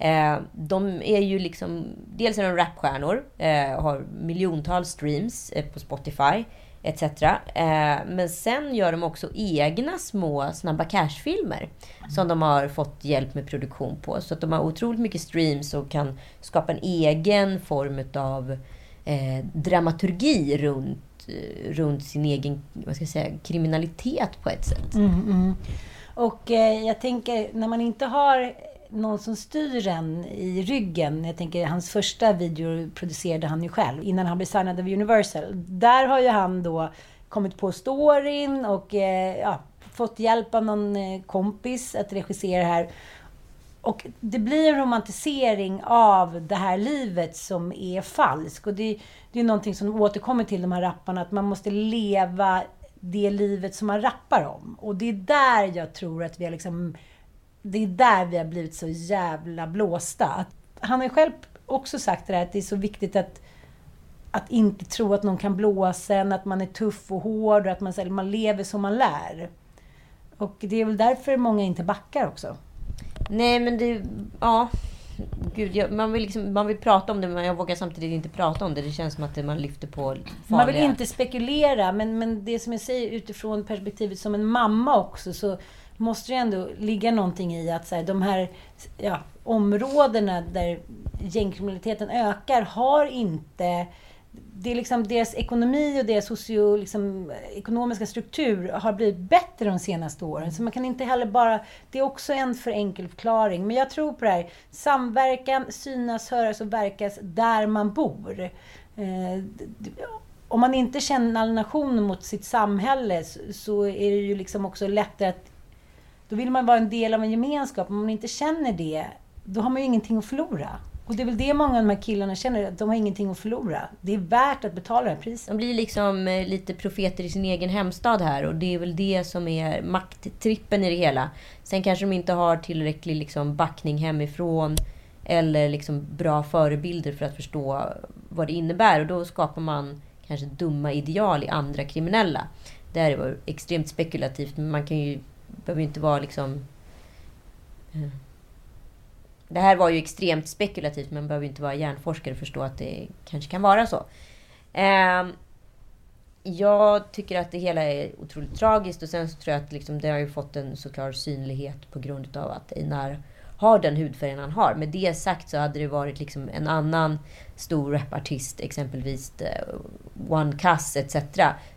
Eh, de är ju liksom, dels är de rapstjärnor, eh, har miljontals streams eh, på Spotify etc. Eh, men sen gör de också egna små Snabba Cash-filmer som de har fått hjälp med produktion på. Så att de har otroligt mycket streams och kan skapa en egen form av eh, dramaturgi runt, eh, runt sin egen vad ska jag säga, kriminalitet på ett sätt. Mm, mm. Och eh, jag tänker, när man inte har någon som styr en i ryggen. Jag tänker, hans första video producerade han ju själv innan han blev signad av Universal. Där har ju han då kommit på storyn och eh, ja, fått hjälp av någon eh, kompis att regissera här. Och det blir en romantisering av det här livet som är falskt. Och det, det är någonting som återkommer till de här rapparna, att man måste leva det livet som man rappar om. Och det är där jag tror att vi har liksom... Det är där vi har blivit så jävla blåsta. Han har ju själv också sagt det där att det är så viktigt att att inte tro att någon kan blåsa en, att man är tuff och hård och att man, här, man lever som man lär. Och det är väl därför många inte backar också. Nej men det, ja. Gud, jag, man, vill liksom, man vill prata om det men jag vågar samtidigt inte prata om det. Det känns som att man lyfter på farliga... Man vill inte spekulera, men, men det som jag säger utifrån perspektivet som en mamma också, så måste det ändå ligga någonting i att så här, de här ja, områdena där gängkriminaliteten ökar har inte det är liksom deras ekonomi och deras socio, liksom, ekonomiska struktur har blivit bättre de senaste åren. Så man kan inte heller bara... Det är också en för enkel förklaring. Men jag tror på det här. Samverkan, synas, höras och verkas där man bor. Eh, om man inte känner alienation mot sitt samhälle så är det ju liksom också lättare att... Då vill man vara en del av en gemenskap. Om man inte känner det, då har man ju ingenting att förlora. Och det är väl det många av de här killarna känner, att de har ingenting att förlora. Det är värt att betala det här priset. De blir liksom eh, lite profeter i sin egen hemstad här och det är väl det som är makttrippen i det hela. Sen kanske de inte har tillräcklig liksom backning hemifrån eller liksom bra förebilder för att förstå vad det innebär och då skapar man kanske dumma ideal i andra kriminella. Det här är extremt spekulativt men man kan ju, behöver ju inte vara liksom eh. det här var ju extremt spekulativt, men man behöver inte vara hjärnforskare för att förstå att det kanske kan vara så. Ehm, jag tycker att det hela är otroligt tragiskt och sen så tror jag att liksom, det har ju fått en såklart synlighet på grund av att Einar har den hudfärgen han har. Med det sagt så hade det varit liksom en annan stor rapartist, exempelvis eh, One Cass etc.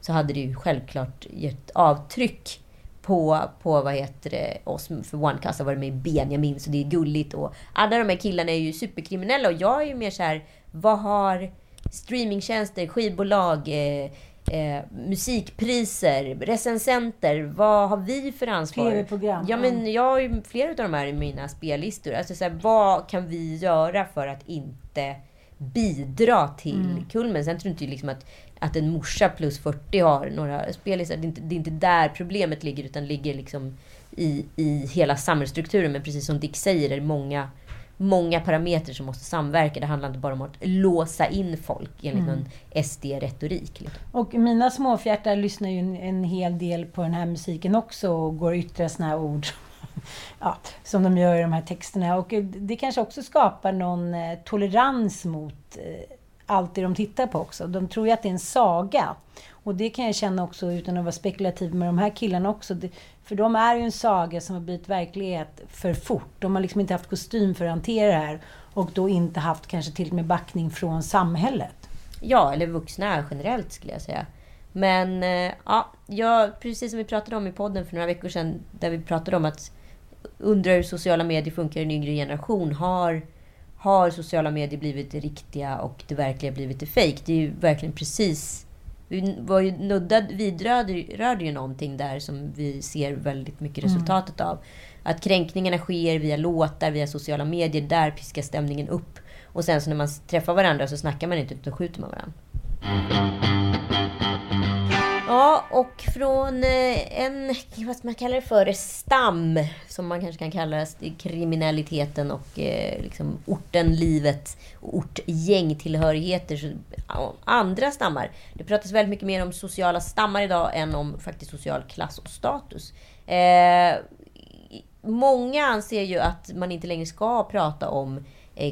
Så hade det ju självklart gett avtryck på, på vad heter det, oss. För One Cast har varit med i Benjamin, så det är gulligt. Och alla de här killarna är ju superkriminella och jag är ju mer så här, vad har streamingtjänster, skivbolag, eh, eh, musikpriser, recensenter. Vad har vi för ansvar? TV-program. Ja, men jag har ju flera av de här i mina spellistor. Alltså, så här, vad kan vi göra för att inte bidra till mm. kulmen? Sen tror jag inte liksom att att en morsa plus 40 har några spelisar. Det är inte, det är inte där problemet ligger, utan ligger liksom i, i hela samhällsstrukturen. Men precis som Dick säger, är det många, många parametrar som måste samverka. Det handlar inte bara om att låsa in folk enligt mm. någon SD-retorik. Liksom. Och mina småfjärtar lyssnar ju en, en hel del på den här musiken också och går och yttrar såna här ord ja, som de gör i de här texterna. Och det kanske också skapar någon eh, tolerans mot eh, allt det de tittar på också. De tror ju att det är en saga. Och det kan jag känna också utan att vara spekulativ med de här killarna också. För de är ju en saga som har blivit verklighet för fort. De har liksom inte haft kostym för att hantera det här. Och då inte haft kanske till och med backning från samhället. Ja, eller vuxna generellt skulle jag säga. Men eh, ja, jag, precis som vi pratade om i podden för några veckor sedan. Där vi pratade om att undra hur sociala medier funkar i en yngre generation. Har har sociala medier blivit det riktiga och det verkliga blivit det fejk? Det är ju verkligen precis... Vi var ju nuddad, vidrörde ju någonting där som vi ser väldigt mycket mm. resultatet mm. av. Att kränkningarna sker via låtar, via sociala medier. Där piskar stämningen upp. Och sen så när man träffar varandra så snackar man inte utan skjuter man varandra. Ja, och från eh, en, vad man kallar det för, stam, som man kanske kan kalla kriminaliteten och eh, liksom orten, livet och ortgängtillhörigheter. Så, andra stammar. Det pratas väldigt mycket mer om sociala stammar idag än om faktiskt social klass och status. Eh, många anser ju att man inte längre ska prata om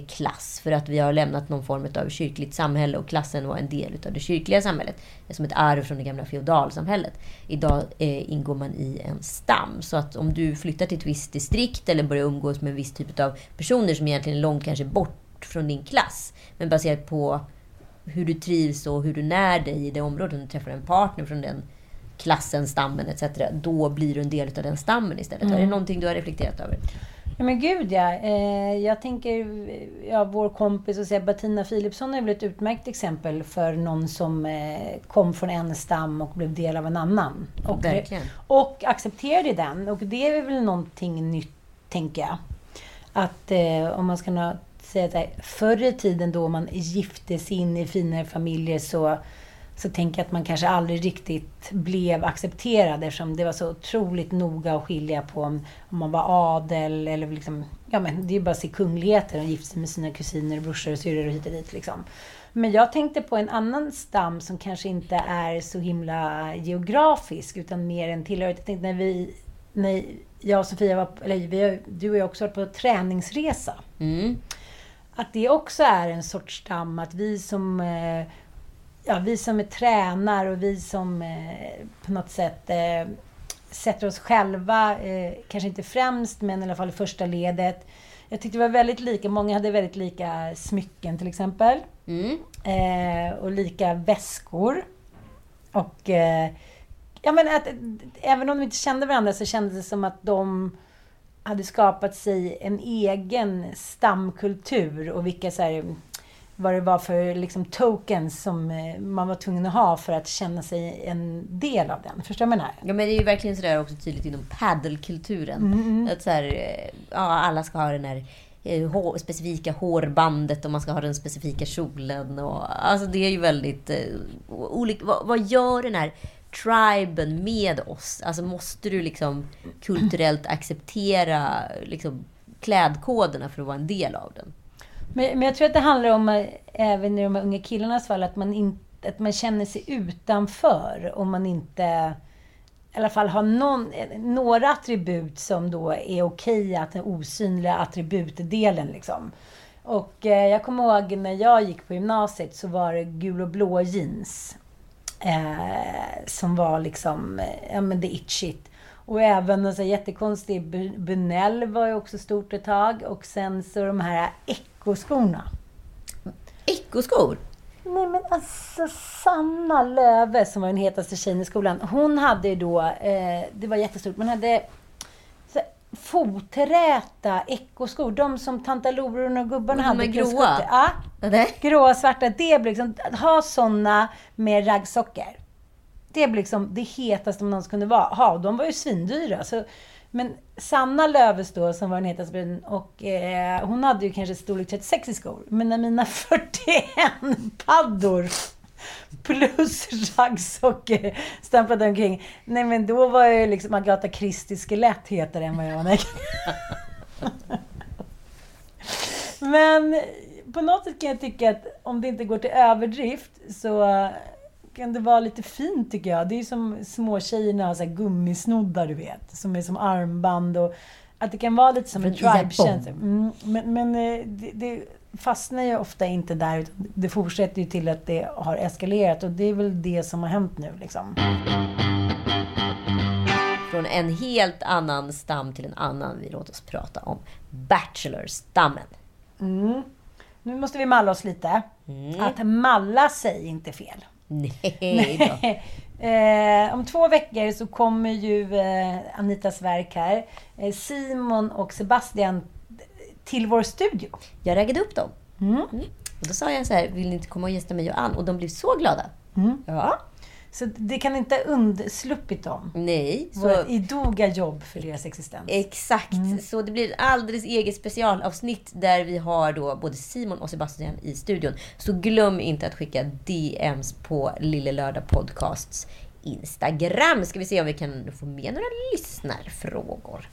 klass för att vi har lämnat någon form av kyrkligt samhälle och klassen var en del av det kyrkliga samhället. Som ett arv från det gamla feodalsamhället. Idag eh, ingår man i en stam. Så att om du flyttar till ett visst distrikt eller börjar umgås med en viss typ av personer som egentligen är långt kanske bort från din klass. Men baserat på hur du trivs och hur du när dig i det området. Om du träffar en partner från den klassen, stammen etc. Då blir du en del av den stammen istället. Mm. Är det någonting du har reflekterat över? Ja men gud ja. Eh, jag tänker, ja, vår kompis och säga Bettina Philipsson är väl ett utmärkt exempel för någon som eh, kom från en stam och blev del av en annan. Och, Verkligen. och accepterade den. Och det är väl någonting nytt, tänker jag. Att eh, om man ska säga att förr i tiden då man gifte sig in i finare familjer så så tänker jag att man kanske aldrig riktigt blev accepterad eftersom det var så otroligt noga att skilja på om, om man var adel eller liksom, ja men det är ju bara att se kungligheter. De gifte sig med sina kusiner, brorsor och syrror och hit och dit liksom. Men jag tänkte på en annan stam som kanske inte är så himla geografisk utan mer en tillhörighet. Jag tänkte när vi, när jag och Sofia var, eller vi, du och jag också varit på träningsresa. Mm. Att det också är en sorts stam, att vi som eh, ja, vi som är tränar och vi som eh, på något sätt eh, sätter oss själva, eh, kanske inte främst, men i alla fall i första ledet, Jag tyckte det var väldigt lika. Många hade väldigt lika smycken till exempel. Mm. Eh, och lika väskor. Och eh, ja, men att, även om de inte kände varandra så kändes det som att de hade skapat sig en egen stamkultur och vilka så här, vad det var för liksom, tokens som eh, man var tvungen att ha för att känna sig en del av den. Förstår du vad jag menar? Ja men det är ju verkligen sådär också tydligt inom paddelkulturen. Att så här, eh, ja, alla ska ha den här eh, hår, specifika hårbandet och man ska ha den specifika kjolen. Och, alltså det är ju väldigt eh, olika. Vad, vad gör den här triben med oss? Alltså måste du liksom kulturellt acceptera liksom, klädkoderna för att vara en del av den? Men, men jag tror att det handlar om, eh, även i de här unga killarnas fall, att man, in, att man känner sig utanför om man inte i alla fall har någon, några attribut som då är okej, att den osynliga attributdelen liksom. Och eh, jag kommer ihåg när jag gick på gymnasiet så var det gul och blå jeans. Eh, som var liksom, eh, ja men det it shit. Och även en så jättekonstig Bu- Bunell var ju också stort ett tag. Och sen så de här Ecco-skorna. Ekoskor? Nej men alltså Sanna Löve som var den hetaste tjejen i skolan. Hon hade ju då, eh, det var jättestort, men hade så foträta Ecco-skor. De som tantalororna och gubbarna De hade. är på gråa? Ja, gråa, svarta. Det blir liksom, ha såna med raggsockor. Det blir liksom det hetaste man någonsin kunde vara. ha. De var ju svindyra. Så, men Sanna Löfves då, som var den hetaste bruden, och eh, hon hade ju kanske storlek 36 i skor. Men när mina 41 paddor plus raggsockor stämplade omkring. Nej men då var jag ju liksom Agatha Christie skelett hetare än vad jag var när Men på något sätt kan jag tycka att om det inte går till överdrift så kan det vara lite fint tycker jag. Det är ju som små tjejerna har så här gummisnoddar du vet. Som är som armband och att det kan vara lite som en tribe-känsla. Mm, men men eh, det, det fastnar ju ofta inte där. Utan det fortsätter ju till att det har eskalerat och det är väl det som har hänt nu liksom. Från en helt annan stam till en annan. Vi låter oss prata om Bachelor-stammen. Mm. Nu måste vi malla oss lite. Att malla sig inte fel. Nej då. eh, om två veckor så kommer ju eh, Anitas verk här. Eh, Simon och Sebastian till vår studio. Jag raggade upp dem. Mm. Och då sa jag så här, vill ni inte komma och gästa mig och Ann? Och de blev så glada. Mm. Ja. Så det kan inte ha undsluppit dem. Nej. Så, Vårt idoga jobb för deras existens. exakt. Så det blir ett alldeles eget specialavsnitt där vi har då både Simon och Sebastian i studion. Så glöm inte att skicka DMs på Lille Lördag Podcasts Instagram. Ska vi se om vi kan få med några lyssnarfrågor.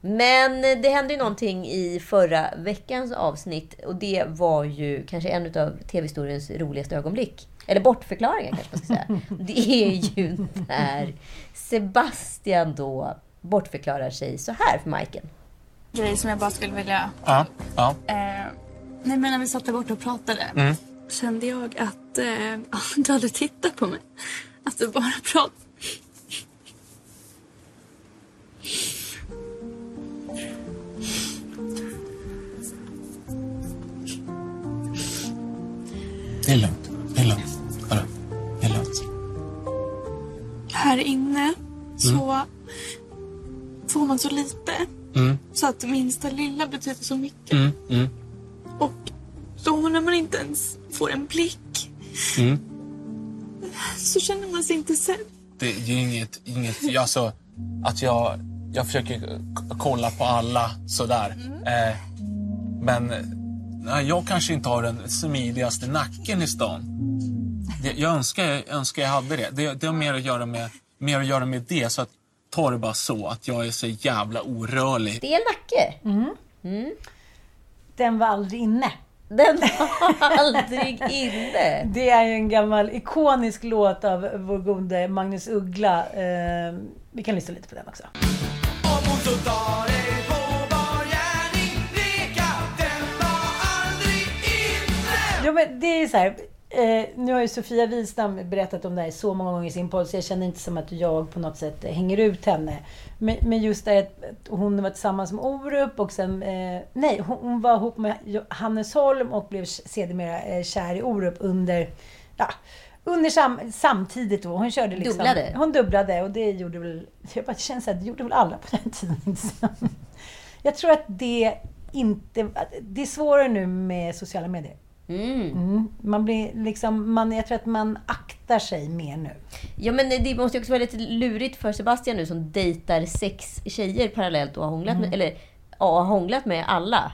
Men det hände ju någonting i förra veckans avsnitt och det var ju kanske en av tv-historiens roligaste ögonblick. Eller bortförklaringar kanske man ska säga. Det är ju när Sebastian då bortförklarar sig så här för Majken. grej som jag bara skulle vilja... Ja, ja. Eh, nej men när vi satt där borta och pratade kände jag att eh, du hade tittat på mig. Att du bara pratade. Det är lugnt. Det är lugnt. Hörru, det är lugnt. Här inne så får man så lite. Mm. Så att det minsta lilla betyder så mycket. Mm, mm, Och då när man inte ens får en blick mm. så känner man sig inte sedd. Det är ju inget, inget alltså, att jag, jag försöker kolla på alla sådär. Eh, men nej, jag kanske inte har den smidigaste nacken i stan. Det, jag önskar, jag önskar jag hade det. det. Det har mer att göra med, mer att göra med det. Så att, ta det bara så, att jag är så jävla orörlig. Det är en nacke. Den var aldrig inne. Den var aldrig inne. Det är ju en gammal ikonisk låt av vår gode Magnus Uggla. Eh, vi kan lyssna lite på den också. Ja, men det är så här. Eh, nu har ju Sofia Wistam berättat om det här så många gånger i sin podd så jag känner inte som att jag på något sätt hänger ut henne. Men, men just det att hon var tillsammans med Orup och sen... Eh, nej, hon, var ihop med Hannes Holm och blev sedermera eh, kär i Orup under... Ja, under sam, samtidigt då. Hon körde liksom... Dubblade? Hon dubblade och det gjorde väl... Jag bara känner här, det gjorde väl alla på den tiden. jag tror att det inte... Det är svårare nu med sociala medier. Mm. Mm. Man blir liksom, man, jag tror att man aktar sig mer nu. Ja, men det måste ju också vara lite lurigt för Sebastian nu som dejtar sex tjejer parallellt och har hånglat, Mm. med, eller, ja, har hånglat med alla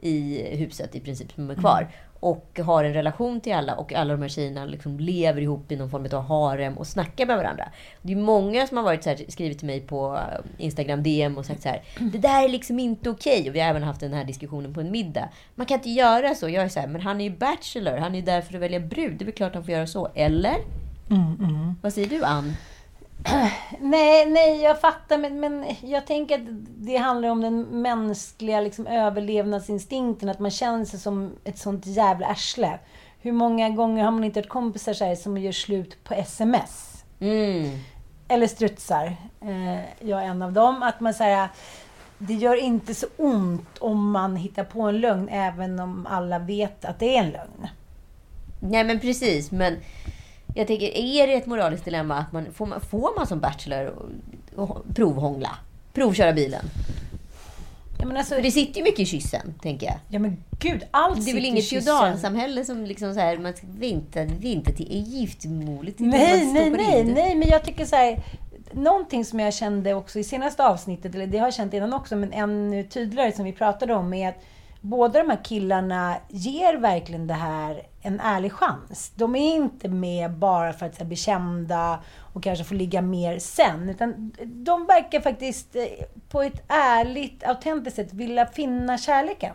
i huset i princip som är kvar. Mm. Och har en relation till alla och alla de här tjejerna liksom lever ihop i någon form av harem och snackar med varandra. Det är många som har varit så här, skrivit till mig på eh, Instagram DM och sagt så här. Det där är liksom inte okej. Och vi har även haft den här diskussionen på en middag. Man kan inte göra så. Jag är så här, men han är ju bachelor. Han är ju där för att välja brud. Det är väl klart han får göra så. Eller? Mm, Vad säger du Ann? Nej, nej, jag fattar. Men, men jag tänker att det handlar om den mänskliga liksom, överlevnadsinstinkten. Att man känner sig som ett sånt jävla arsle. Hur många gånger har man inte hört kompisar så här, som gör slut på sms? Mm. Eller strutsar. Eh, jag är en av dem. Att man säger det gör inte så ont om man hittar på en lögn, även om alla vet att det är en lögn. Nej men precis, men jag tänker, är det ett moraliskt dilemma att man får man, får man som bachelor provhångla? Provköra bilen? Ja, men alltså, För det sitter ju mycket i kyssen, tänker jag. ja men gud, allt Det är väl inget feodalsamhälle som liksom så här, man ska vänta, vänta till är giftmålet. Nej, nej, nej, in nej, men jag tycker så här. Någonting som jag kände också i senaste avsnittet, eller det har jag känt innan också, men ännu tydligare som vi pratade om, är att båda de här killarna ger verkligen det här en ärlig chans. De är inte med bara för att här, bli kända och kanske få ligga mer sen. Utan de verkar faktiskt eh, på ett ärligt, autentiskt sätt vilja finna kärleken.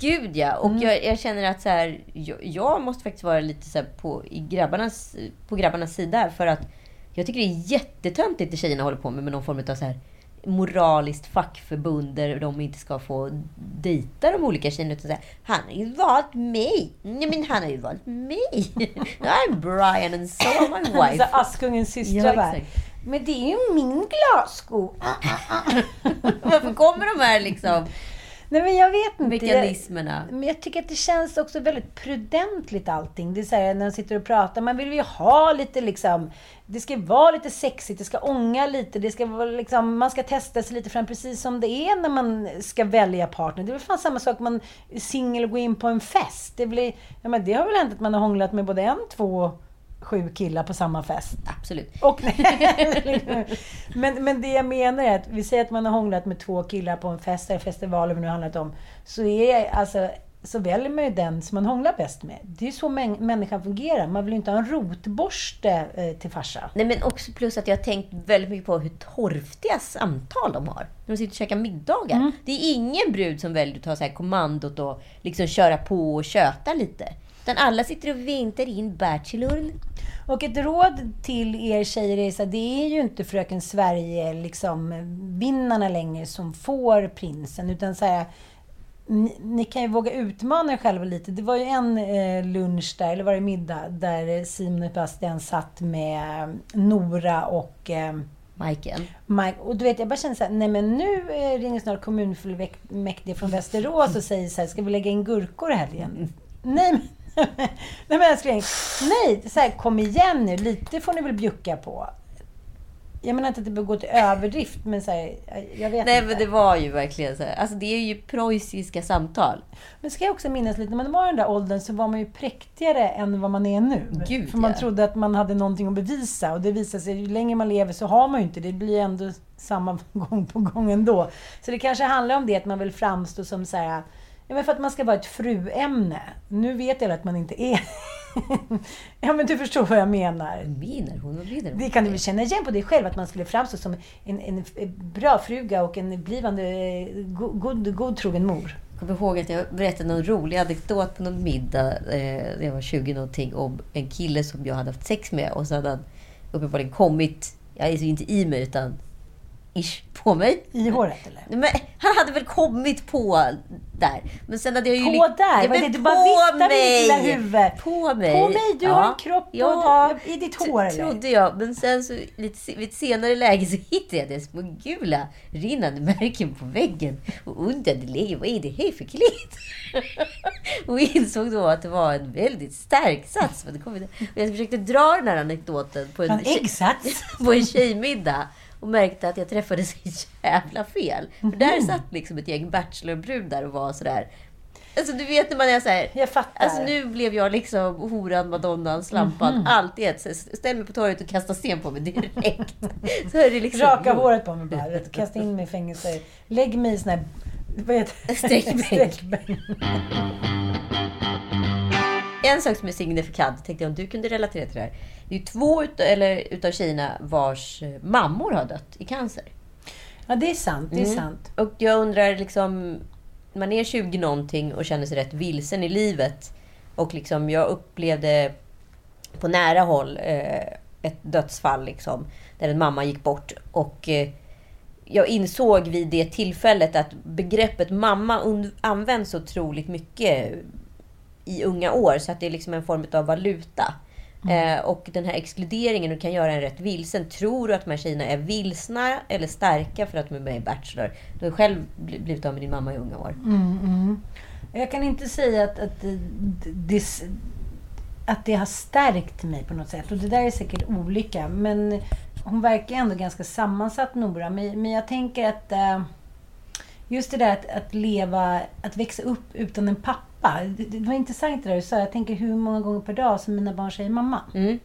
Gud ja, Mm. och jag, jag känner att så här, jag, jag måste faktiskt vara lite så på, i grabbarnas, på grabbarnas sida. För att jag tycker det är jättetöntigt det tjejerna håller på med, med någon form av så här moraliskt fackförbund där de inte ska få dejta de olika tjejerna. Utan så här, han har ju valt mig. Nej men han har ju valt mig. I'm Brian and so am my Så wife. Askungens systrar Ja. Men det är ju min glassko. Varför kommer de här liksom Nej men jag vet inte. mekanismerna? Men jag tycker att det känns också väldigt prudentligt allting. Det är så här, när de sitter och pratar, man vill ju ha lite liksom... Det ska vara lite sexigt, det ska ånga lite, det ska vara liksom, man ska testa sig lite fram precis som det är när man ska välja partner. Det är väl fan samma sak man är singel och går in på en fest. Det, blir, ja, men det har väl hänt att man har hånglat med både en, två, sju killar på samma fest. Absolut. Och, men, men det jag menar är att vi säger att man har hånglat med två killar på en fest, eller festival, vad det nu handlat om. Så, är, alltså, så väljer man ju den som man hånglar bäst med. Det är ju så män, människan fungerar. Man vill ju inte ha en rotborste eh, till farsa. Nej men också plus att jag har tänkt väldigt mycket på hur torftiga samtal de har. När de sitter och käkar middagar. Mm. Det är ingen brud som väljer att ta så här kommandot och liksom köra på och köta lite. Utan alla sitter och väntar in Bachelorn. Och ett råd till er tjejer är så här, det är ju inte Fröken Sverige, liksom, vinnarna längre som får prinsen. Utan så här, ni, ni kan ju våga utmana er själva lite. Det var ju en eh, lunch där, eller var det middag, där Simon och Bastian satt med Nora och eh, Majken. Mike. Och du vet, jag bara känner så här, nej men nu eh, ringer snart kommunfullmäktige från Västerås och säger så här, ska vi lägga in gurkor i helgen? Nej, men, nej men älskling, nej, så här, kom igen nu, lite får ni väl bjucka på. Jag menar inte att det bör gå till överdrift, men så här, jag vet Nej inte. men det var ju verkligen så här. Alltså det är ju preussiska samtal. Men ska jag också minnas lite, när man var i den där åldern så var man ju präktigare än vad man är nu. Gud, För man ja. trodde att man hade någonting att bevisa och det visar sig, ju längre man lever så har man ju inte det. Det blir ändå samma gång på gång ändå. Så det kanske handlar om det, att man vill framstå som så här, ja men för att man ska vara ett fruämne. Nu vet jag att man inte är Ja men du förstår vad jag menar. Menar hon? Menar hon? Det kan du väl känna igen på dig själv, att man skulle framstå som en, en bra fruga och en blivande eh, god, god, godtrogen mor. Jag kommer ihåg att jag berättade någon rolig anekdot på någon middag eh, när jag var 20 någonting om en kille som jag hade haft sex med och så hade han uppenbarligen kommit, jag är inte i mig utan ish på mig. I håret eller? Men han hade väl kommit på där. Men sen hade jag ju... På där? Ja, men det, du bara viftar med ditt lilla huvud. På mig. På mig? Du har en kropp och ja, du- i ditt hår, eller? trodde jag. Men sen så, lite, vid ett senare läge så hittade jag det små gula rinnande märken på väggen. Och undrade länge, vad är det här för kläder? och insåg då att det var en väldigt stark sats. Och jag försökte dra den här anekdoten på en, En äggsats? på en tjejmiddag och märkte att jag träffade så jävla fel. För Mhm. där satt liksom ett gäng bachelorbrudar och var sådär. Alltså du vet när man är såhär. Jag fattar. Alltså nu blev jag liksom horan, madonnan, slampan, Mhm. allt i ett. Ställ mig på torget och kasta sten på mig direkt. så är det liksom Raka håret på mig bara. Kasta in mig i fängelse. Lägg mig i sån här... Vad heter det? Sträckbänk. En sak som är signifikant, tänkte jag om du kunde relatera till det här. Det är ju två ut, eller, utav tjejerna vars eh, mammor har dött i cancer. Ja, det är sant. Det är Mm. sant. Och jag undrar liksom, man är 20 någonting och känner sig rätt vilsen i livet. Och liksom, jag upplevde på nära håll eh, ett dödsfall liksom, där en mamma gick bort. Och eh, jag insåg vid det tillfället att begreppet mamma används så otroligt mycket i unga år så att det är liksom en form av valuta. Eh, och den här exkluderingen kan göra en rätt vilsen. Tror du att de här tjejerna är vilsna eller starka för att de är med i Bachelor? Du har själv bli- blivit av med din mamma i unga år. Mm, mm. Jag kan inte säga att, att, det, det, att det har stärkt mig på något sätt. Och det där är säkert olika. Men hon verkar ändå ganska sammansatt, Nora. Men, men jag tänker att eh, just det där att, att leva, att växa upp utan en pappa. Det, det var intressant det där du sa. Jag tänker hur många gånger per dag som mina barn säger mamma. Mm.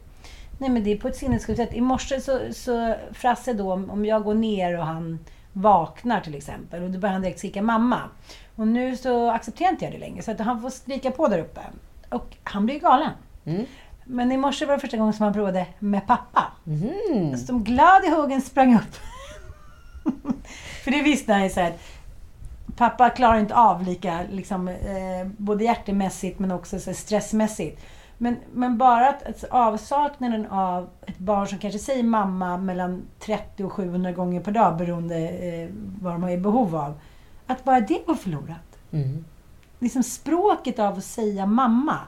Nej men det är på ett sinnessjukt sätt. I morse så, så Frasse då, om jag går ner och han vaknar till exempel och då börjar han direkt skrika mamma. Och nu så accepterar inte jag det längre så att han får skrika på där uppe. Och han blir galen. Mm. Men i morse var det första gången som han provade med pappa. Mm. Som glad i hågen sprang upp. För det visste han ju så här, att pappa klarar inte av lika, liksom, eh, både hjärtemässigt men också stressmässigt. Men, men bara att, att avsaknaden av ett barn som kanske säger mamma mellan 30 och 700 gånger per dag beroende eh, vad de har i behov av. Att bara det går förlorat. Mm. Liksom språket av att säga mamma.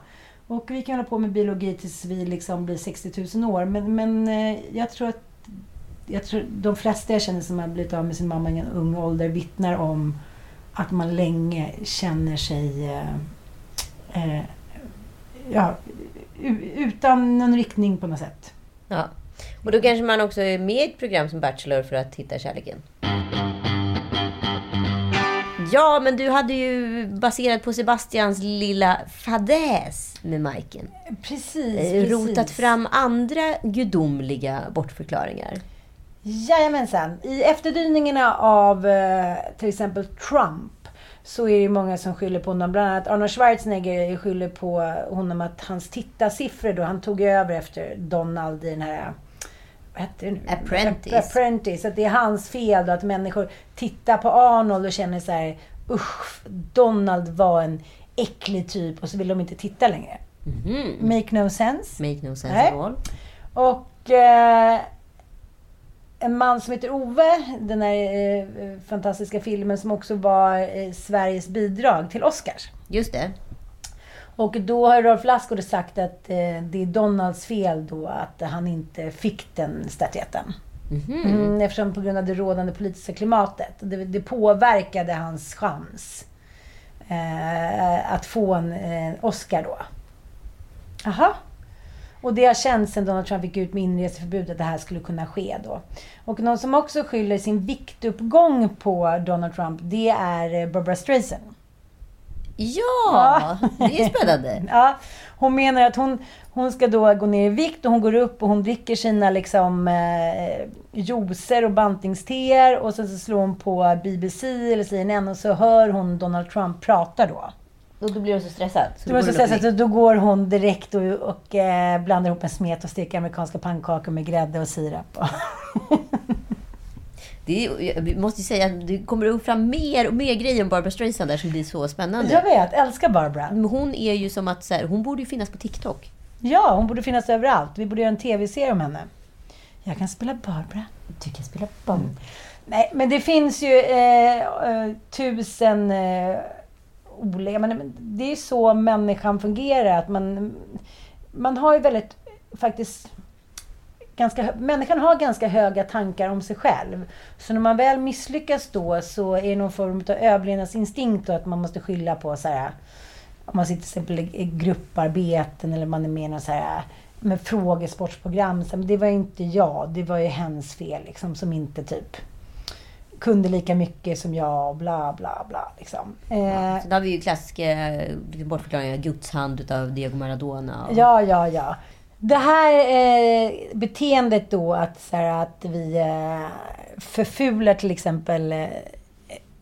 Och vi kan hålla på med biologi tills vi liksom blir 60 000 år. Men, men eh, jag tror att jag tror, de flesta jag känner som har blivit av med sin mamma i en ung ålder vittnar om att man länge känner sig eh, eh, ja, utan någon riktning på något sätt. Ja. Och då kanske man också är med i ett program som Bachelor för att hitta kärleken. Ja, men du hade ju baserat på Sebastians lilla fadäs med Majken. Precis, eh, precis. rotat fram andra gudomliga bortförklaringar. Jajamensan. I efterdyningarna av eh, till exempel Trump så är det många som skyller på honom. Bland annat Arnold Schwarzenegger skyller på honom att hans tittarsiffror då han tog över efter Donald i den här vad hette det nu? Apprentice. Apprentice. Att det är hans fel då att människor tittar på Arnold och känner så här usch, Donald var en äcklig typ och så vill de inte titta längre. Mhm. Make no sense. Make no sense Nej. at all. Och eh, en man som heter Ove, den här eh, fantastiska filmen som också var eh, Sveriges bidrag till Oscars. Just det. Och då har Rolf Lassgård sagt att eh, det är Donalds fel då att han inte fick den statyetten. Mhm. Mm, eftersom på grund av det rådande politiska klimatet. Det, det påverkade hans chans eh, att få en eh, Oscar då. Aha. Och det har känts sedan Donald Trump gick ut med inreseförbud att det här skulle kunna ske då. Och någon som också skyller sin viktuppgång på Donald Trump, det är eh, Barbara Streisand. Ja, det är spännande. Ja, hon menar att hon, hon ska då gå ner i vikt och hon går upp och hon dricker sina liksom eh, juicer och bantningsteer och sen så slår hon på BBC eller CNN och så hör hon Donald Trump prata då. Och då blir hon så stressad. Så då, så hon säga, så då går hon direkt och, och eh, blandar ihop en smet och steker amerikanska pannkakor med grädde och sirap. Det är, jag måste säga att det kommer upp fram mer och mer grejer om Barbara Streisand där som blir så spännande. jag vet, älskar Barbara. Hon är ju som att så här, hon borde ju finnas på TikTok. Ja, hon borde finnas överallt. Vi borde göra en tv-serie om henne. Jag kan spela Barbara. Du kan spela Barbara. Nej, men det finns ju eh, eh, tusen eh, olika... Men det är så människan fungerar. Att man, man har ju väldigt, faktiskt... Ganska, människan har ganska höga tankar om sig själv. Så när man väl misslyckas då så är det någon form av överlevnadsinstinkt och att man måste skylla på så här... Om man sitter till exempel i grupparbeten eller man är med i någon så här med frågesportsprogram. Så, det var ju inte jag, det var ju hens fel liksom som inte typ kunde lika mycket som jag och bla bla bla. Liksom. Eh, Så då har vi ju klassiska liksom, bortförklaringar. Guds hand utav Diego Maradona. Och... Ja, ja, ja. Det här eh, beteendet då att, så här, att vi eh, förfular till exempel eh,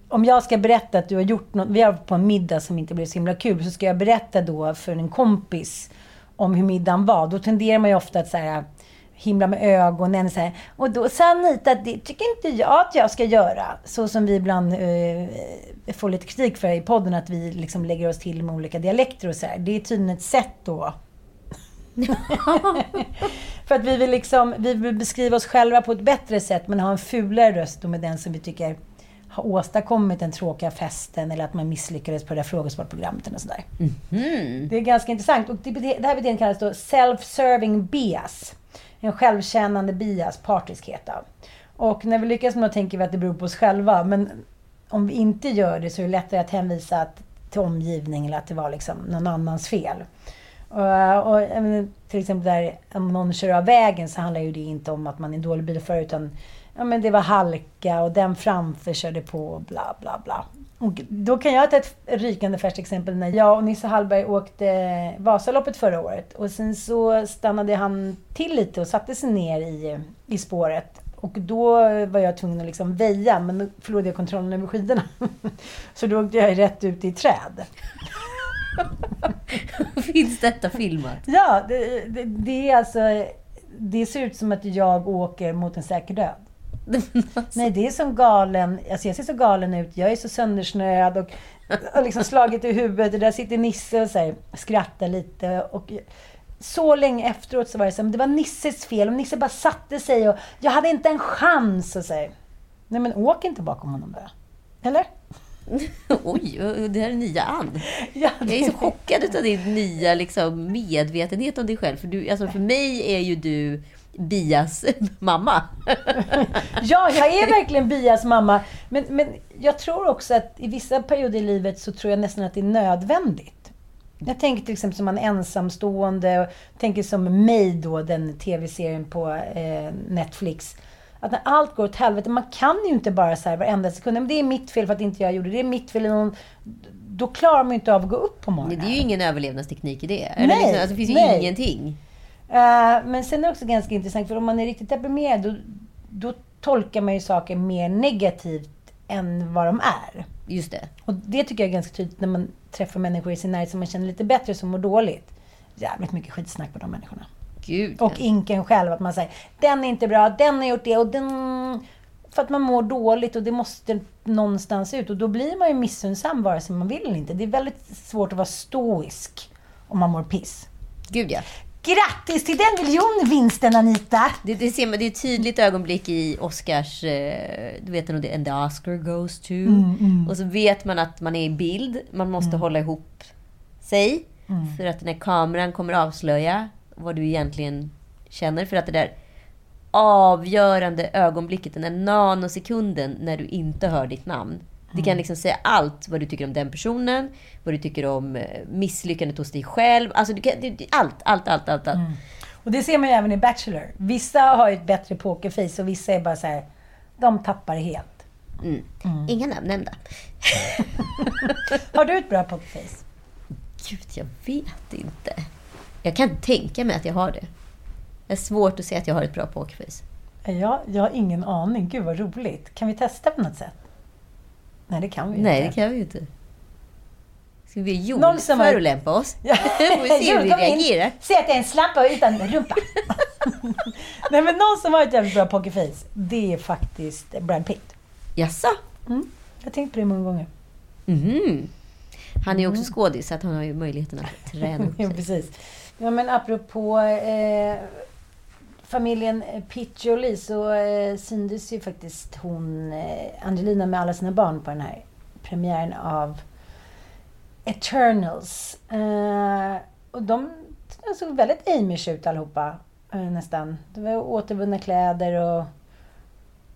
om jag ska berätta att du har gjort något, vi har på en middag som inte blev så himla kul, så ska jag berätta då för en kompis om hur middagen var. Då tenderar man ju ofta att så här, himla med ögonen. Så här. Och då sa Anita att det tycker inte jag att jag ska göra. Så som vi ibland eh, får lite kritik för i podden, att vi liksom lägger oss till med olika dialekter och så här. Det är tydligen ett sätt då. för att vi vill, liksom, vi vill beskriva oss själva på ett bättre sätt, men ha en fulare röst då med den som vi tycker har åstadkommit den tråkiga festen eller att man misslyckades på det där frågesportprogrammet eller sådär. Mhm. Det är ganska intressant. Och det, det här beteendet kallas då self-serving bias. En självkännande bias, partiskhet. då. Och när vi lyckas med det tänker vi att det beror på oss själva. Men om vi inte gör det så är det lättare att hänvisa att, till omgivning eller att det var liksom någon annans fel. Eh, och, och, till exempel där om någon kör av vägen så handlar ju det inte om att man är en dålig bilförare utan ja, men det var halka och den framför körde på och bla bla bla. Och då kan jag ta ett rykande färskt exempel när jag och Nisse Hallberg åkte Vasaloppet förra året. Och sen så stannade han till lite och satte sig ner i, i spåret. Och då var jag tvungen att liksom väja, men då förlorade jag kontrollen över skidorna. Så då åkte jag rätt ut i träd. Finns detta filmat? Ja, det, det, det är alltså... Det ser ut som att jag åker mot en säker död. Nej, det är som galen. Alltså jag ser så galen ut. Jag är så söndersnöad och har liksom slagit i huvudet. Och där sitter Nisse och så här, skrattar lite. Och så länge efteråt så var det så här, det var Nisses fel. Och Nisse bara satte sig och jag hade inte en chans. Och så här. Nej, men åk inte bakom honom då. Eller? Oj, det här är nya Ann. Ja, Jag är så chockad utav din nya liksom, medvetenhet om dig själv. För, du, alltså, för mig är ju du Bias mamma. Ja, jag är verkligen Bias mamma. Men, men jag tror också att i vissa perioder i livet så tror jag nästan att det är nödvändigt. Jag tänker till exempel som en ensamstående, och tänker som mig då, den tv-serien på eh, Netflix. Att när allt går åt helvete, man kan ju inte bara här varenda sekund, men det är mitt fel för att inte jag gjorde det, det är mitt fel. eller Någon, då klarar man ju inte av att gå upp på morgonen. Det är ju ingen överlevnadsteknik i det. Eller Nej, liksom, alltså, det finns ju nej. ingenting. Eh, men sen är det också ganska intressant, för om man är riktigt deprimerad, då, då tolkar man ju saker mer negativt än vad de är. Just det. Och det tycker jag är ganska tydligt när man träffar människor i sin närhet som man känner lite bättre, som mår dåligt. Jävligt mycket skitsnack på de människorna. Gud. Och inken själv, att man säger den är inte bra, den har gjort det och den... För att man mår dåligt och det måste någonstans ut. Och då blir man ju missunnsam vare sig man vill eller inte. Det är väldigt svårt att vara stoisk om man mår piss. Gud ja. Grattis till den miljonvinsten Anita! Det, det, ser man, det är ett tydligt ögonblick i Oscars... Eh, du vet nog det, and the Oscar goes to. Och så vet man att man är i bild. Man måste hålla ihop sig. För att den här kameran kommer avslöja vad du egentligen känner. För att det där avgörande ögonblicket, den där nanosekunden när du inte hör ditt namn. Det kan liksom säga allt vad du tycker om den personen, vad du tycker om eh, misslyckandet hos dig själv. Alltså kan, allt, allt, allt, allt. allt. Och det ser man ju även i Bachelor. Vissa har ju ett bättre pokerface och vissa är bara så här, de tappar helt. Mm. Inga namn nämnda. Har du ett bra pokerface? Gud, jag vet inte. Jag kan tänka mig att jag har det. Det är svårt att se att jag har ett bra pokerface. Jag, jag har ingen aning. Gud vad roligt. Kan vi testa på något sätt? Nej, det kan vi ju Nej, det inte. kan vi ju inte. Ska vi har- förolämpa oss? Ja. Vi se hur vi reagerar. Se att det är en slampa utan rumpa. Nej, men någon som har ett jävligt bra pokerface, det är faktiskt Brad Pitt. Jaså? Jag har tänkt på det många gånger. Mhm. Han är ju också skådis, så att han har ju möjligheten att träna upp sig. precis. Ja, men apropå... Eh, familjen eh, Piccioli så eh, syntes ju faktiskt hon, eh, Angelina med alla sina barn på den här premiären av Eternals. Eh, och de såg väldigt Amish ut allihopa, eh, nästan. Det var återvunna kläder och...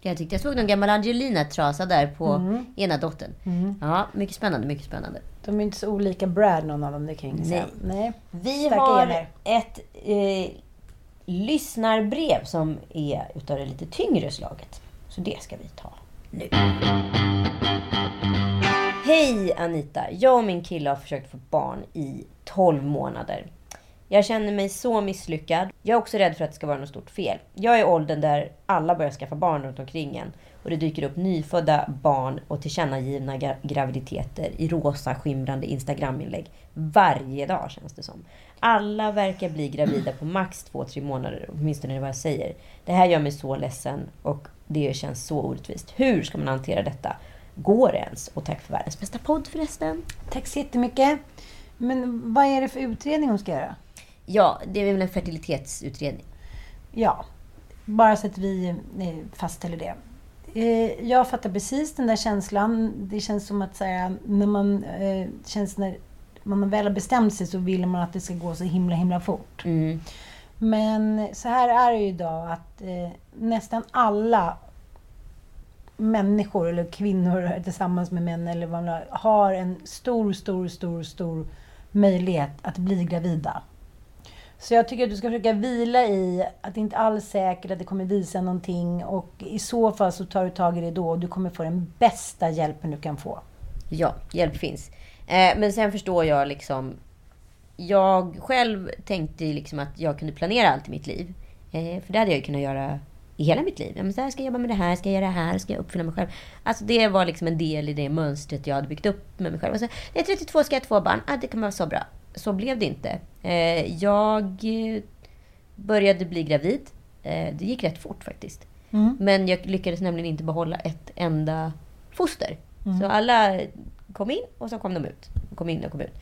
Jag tyckte jag såg någon gammal Angelina-trasa där på Mm. ena dottern. Ja, mycket spännande, mycket spännande. De är inte så olika Brad någon av dem, det kan jag inte säga. Nej. Vi Starka har gener. ett eh, lyssnarbrev som är utav det lite tyngre slaget. Så det ska vi ta nu. Hej Anita! Jag och min kille har försökt få barn i 12 månader. Jag känner mig så misslyckad. Jag är också rädd för att det ska vara något stort fel. Jag är i åldern där alla börjar skaffa barn runt omkring en. Och det dyker upp nyfödda barn och tillkännagivna gra- graviditeter i rosa skimrande Instagraminlägg. Varje dag känns det som. Alla verkar bli gravida på max 2-3 månader, åtminstone är det vad jag säger. Det här gör mig så ledsen och det känns så orättvist. Hur ska man hantera detta? Går det ens? Och tack för världens bästa podd förresten. Tack så jättemycket. Men vad är det för utredning hon ska göra? Ja, det är väl en fertilitetsutredning. Ja, bara så att vi eh, fastställer det. Eh, Jag fattar precis den där känslan. Det känns som att så här, när man eh, känns när man väl har bestämt sig så vill man att det ska gå så himla himla fort. Mm. Men så här är det ju idag att eh, nästan alla människor eller kvinnor tillsammans med män eller vad man har, har en stor, stor, stor, stor möjlighet att bli gravida. Så jag tycker att du ska försöka vila i att det inte alls är säkert att det kommer visa någonting och i så fall så tar du tag i det då och du kommer få den bästa hjälpen du kan få. Ja, hjälp finns. Eh, men sen förstår jag liksom... Jag själv tänkte liksom att jag kunde planera allt i mitt liv. Eh, för det hade jag ju kunnat göra i hela mitt liv. Ja, men så här ska jag jobba med det här, ska jag göra det här, ska jag uppfylla mig själv. Alltså det var liksom en del i det mönstret jag hade byggt upp med mig själv. Och så, när jag är 32 ska jag ha två barn. Ah, det kommer vara så bra. Så blev det inte. Eh, jag eh, började bli gravid. Eh, det gick rätt fort faktiskt. Men jag lyckades nämligen inte behålla ett enda foster. Så alla kom in och så kom de ut. Kom in och kom ut.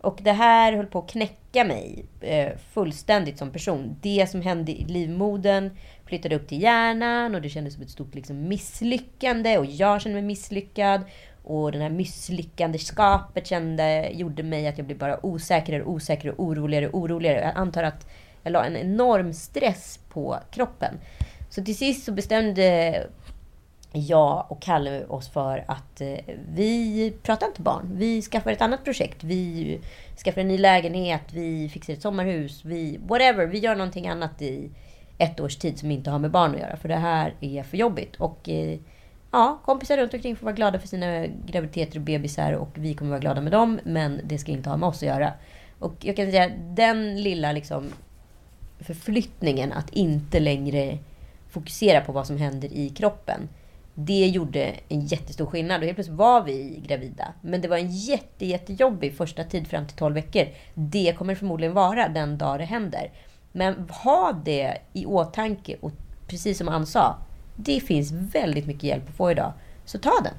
Och det här höll på att knäcka mig eh, fullständigt som person. Det som hände i livmodern flyttade upp till hjärnan och det kändes som ett stort liksom, misslyckande. Och jag kände mig misslyckad. Och det här misslyckandeskapet kände, gjorde mig att jag blev bara osäkrare, och osäkrare, oroligare, oroligare. Jag antar att jag la en enorm stress på kroppen. Så till sist så bestämde jag och Kalle oss för att eh, vi pratar inte barn. Vi skaffar ett annat projekt. Vi skaffar en ny lägenhet. Vi fixar ett sommarhus. Vi, whatever. Vi gör någonting annat i ett års tid som inte har med barn att göra. För det här är för jobbigt. Och eh, ja, kompisar runt omkring får vara glada för sina graviditeter och bebisar. Och vi kommer vara glada med dem. Men det ska inte ha med oss att göra. Och jag kan säga den lilla liksom förflyttningen att inte längre fokusera på vad som händer i kroppen. Det gjorde en jättestor skillnad och helt plötsligt var vi gravida. Men det var en jätte, jättejobbig första tid fram till 12 veckor. Det kommer förmodligen vara den dag det händer. Men ha det i åtanke och precis som Ann sa, det finns väldigt mycket hjälp att få idag. Så ta den.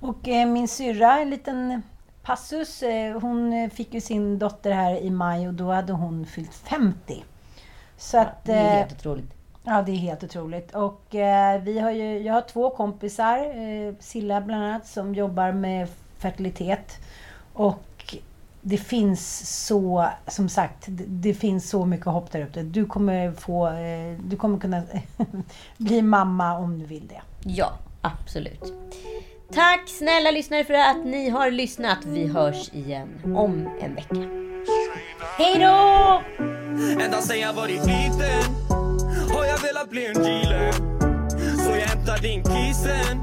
Och eh, min syrra, en liten passus. Eh, hon eh, fick ju sin dotter här i maj och då hade hon fyllt 50. Så att... Det är eh, helt otroligt. Ja, det är helt otroligt. Och eh, vi har ju, jag har två kompisar, eh, Silla bland annat, som jobbar med fertilitet. Och det finns så, som sagt, det, det finns så mycket hopp där ute. Du kommer få, eh, du kommer kunna bli mamma om du vill det. Ja, absolut. Tack snälla lyssnare för att ni har lyssnat. Vi hörs igen om en vecka. Hej då! Ända sen jag varit liten har jag velat bli en dealer Så jag hämtade in kisen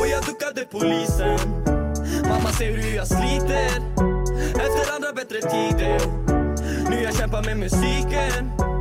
och jag duckade polisen Mamma ser hur jag sliter efter andra bättre tider. Nu jag kämpar med musiken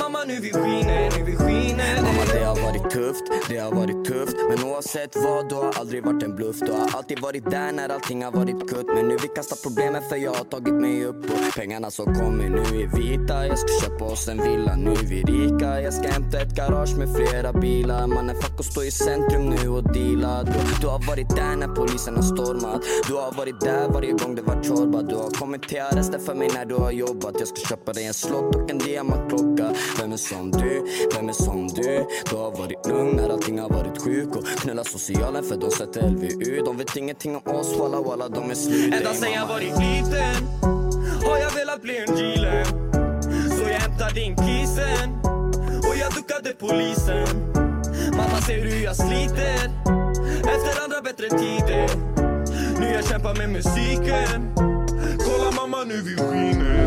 mamma nu vi skiner, nu vi skiner. Mamma det har varit tufft, det har varit tufft. Men oavsett vad, du har aldrig varit en bluff. Du har alltid varit där när allting har varit kutt. Men nu vi kastar problemen för jag har tagit mig upp. Och pengarna som kommer nu är vita. Jag ska köpa oss en villa, nu är vi rika. Jag ska hämta ett garage med flera bilar. Mannen fuck och stå i centrum nu och deala. Du, du har varit där när polisen har stormat. Du har varit där varje gång det var chorba Du har kommit till arresten för mig när du har jobbat. Jag ska köpa dig en slott och en diamantklocka. Vem är som du? Vem är som du? Du har varit lugn när allting har varit sjuk och knulla socialen för de sätter LVU De vet ingenting om oss, walla walla de är slut. Ända sen jag varit liten har jag velat bli en dealer. Så jag hämtade in kisen och jag duckade polisen. Mamma ser hur jag sliter efter andra bättre tider. Nu jag kämpar med musiken. Kolla mamma nu vi skiner